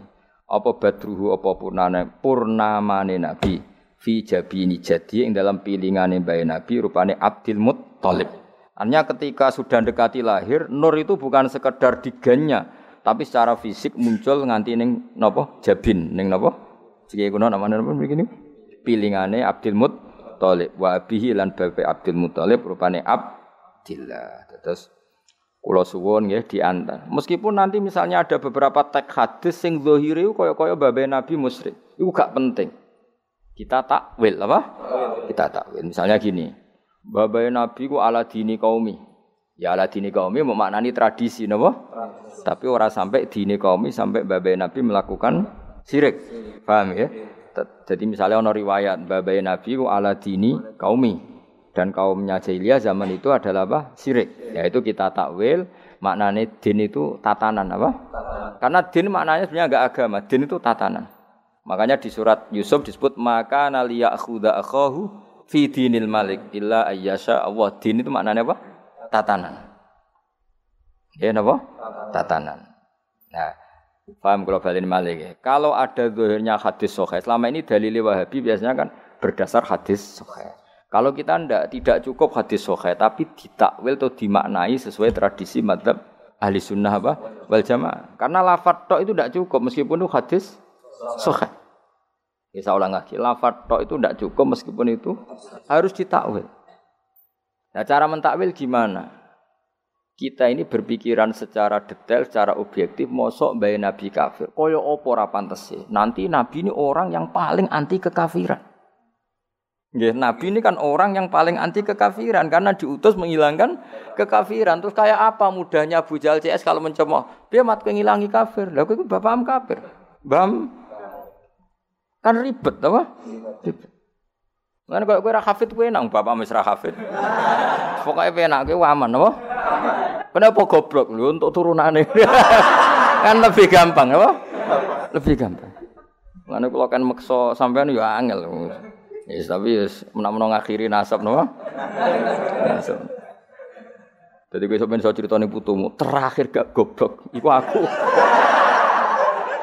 Apa badruhu apa purnane? Purnamane nabi. Fi jabini jadi ing dalam pilingane bayi nabi rupane Abdul Muttalib. Artinya ketika sudah dekati lahir, nur itu bukan sekedar diganya, tapi secara fisik muncul nganti ning napa? Jabin. Ning napa jika kuno namanya napa begini pilingane Abdul Muttalib wa abihi lan bapak Abdul Muttalib rupane Abdillah terus Kulo suwon ya diantar. Meskipun nanti misalnya ada beberapa teks hadis sing zahire kaya-kaya babai Nabi musyrik. Itu gak penting. Kita takwil apa? Kita takwil. Misalnya gini. Babai Nabi ku ala dini kaumi. Ya ala dini kaumi memaknani tradisi napa? Tapi orang sampai dini kaumi sampai babai Nabi melakukan syirik. Paham ya? Jadi misalnya ono riwayat babai Nabi ku ala dini kaumi dan kaumnya jahiliyah zaman itu adalah apa? Syirik. Yaitu kita takwil maknanya din itu tatanan apa? Tatanan. Karena din maknanya sebenarnya enggak agama, din itu tatanan. Makanya di surat Yusuf disebut maka nalia akhuda akhahu fi dinil malik illa ayyasha Allah. Din itu maknanya apa? Tatanan. Ya napa? Tatanan. Nah, paham kalau balin malik ya. Kalau ada zahirnya hadis sahih, selama ini dalil Wahabi biasanya kan berdasar hadis sahih. Kalau kita ndak tidak cukup hadis sahih tapi ditakwil atau dimaknai sesuai tradisi madhab ahli sunnah apa wal jamaah. Karena lafat tok itu tidak cukup meskipun itu hadis sahih. Ya saya ulang lagi, lafat tok itu tidak cukup meskipun itu harus ditakwil. Nah cara mentakwil gimana? Kita ini berpikiran secara detail, secara objektif, mosok bayi Nabi kafir. Koyo opo sih. Nanti Nabi ini orang yang paling anti kekafiran. Nggih, Nabi ini kan orang yang paling anti kekafiran karena diutus menghilangkan kekafiran. Terus kayak apa mudahnya Abu Jahal CS kalau mencemooh? Dia mat ngilangi kafir. Lah itu bapak am kafir. Bam kan ribet apa? Ribet. Kan kalau kowe ra hafid kowe nang bapak wis ra hafid. Pokoke penak kowe aman apa? Kenapa goblok lho untuk turunane? kan lebih gampang apa? Lebih gampang. Mana kalau kan makso sampean ya angel. Yes, tapi yes, menang-menang akhiri nasab no. Nasab. Jadi gue sampeyan iso critane putumu, terakhir gak goblok iku aku.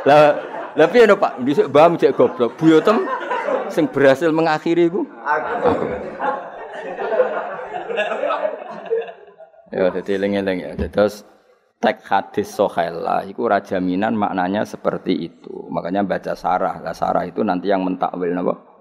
Lah lah piye no Pak? Dhisik mbah cek goblok. Buyotem sing berhasil mengakhiri iku aku. Ya, jadi eling-eling ya. Terus tek hadis sohela itu rajaminan maknanya seperti itu. Makanya baca sarah. Lah sarah itu nanti yang mentakwil napa?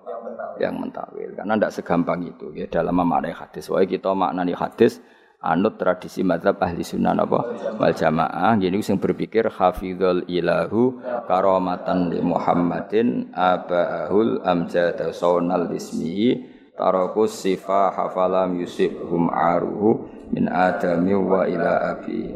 yang mentakwil karena tidak segampang itu ya dalam memaknai hadis. Wah kita maknani hadis anut tradisi mazhab ahli sunnah apa wal jamaah jadi sing berpikir hafizul ilahu karamatan li Muhammadin abahul amjad saunal ismihi tarakus sifa hafalam hum aruhu min adami wa ila abi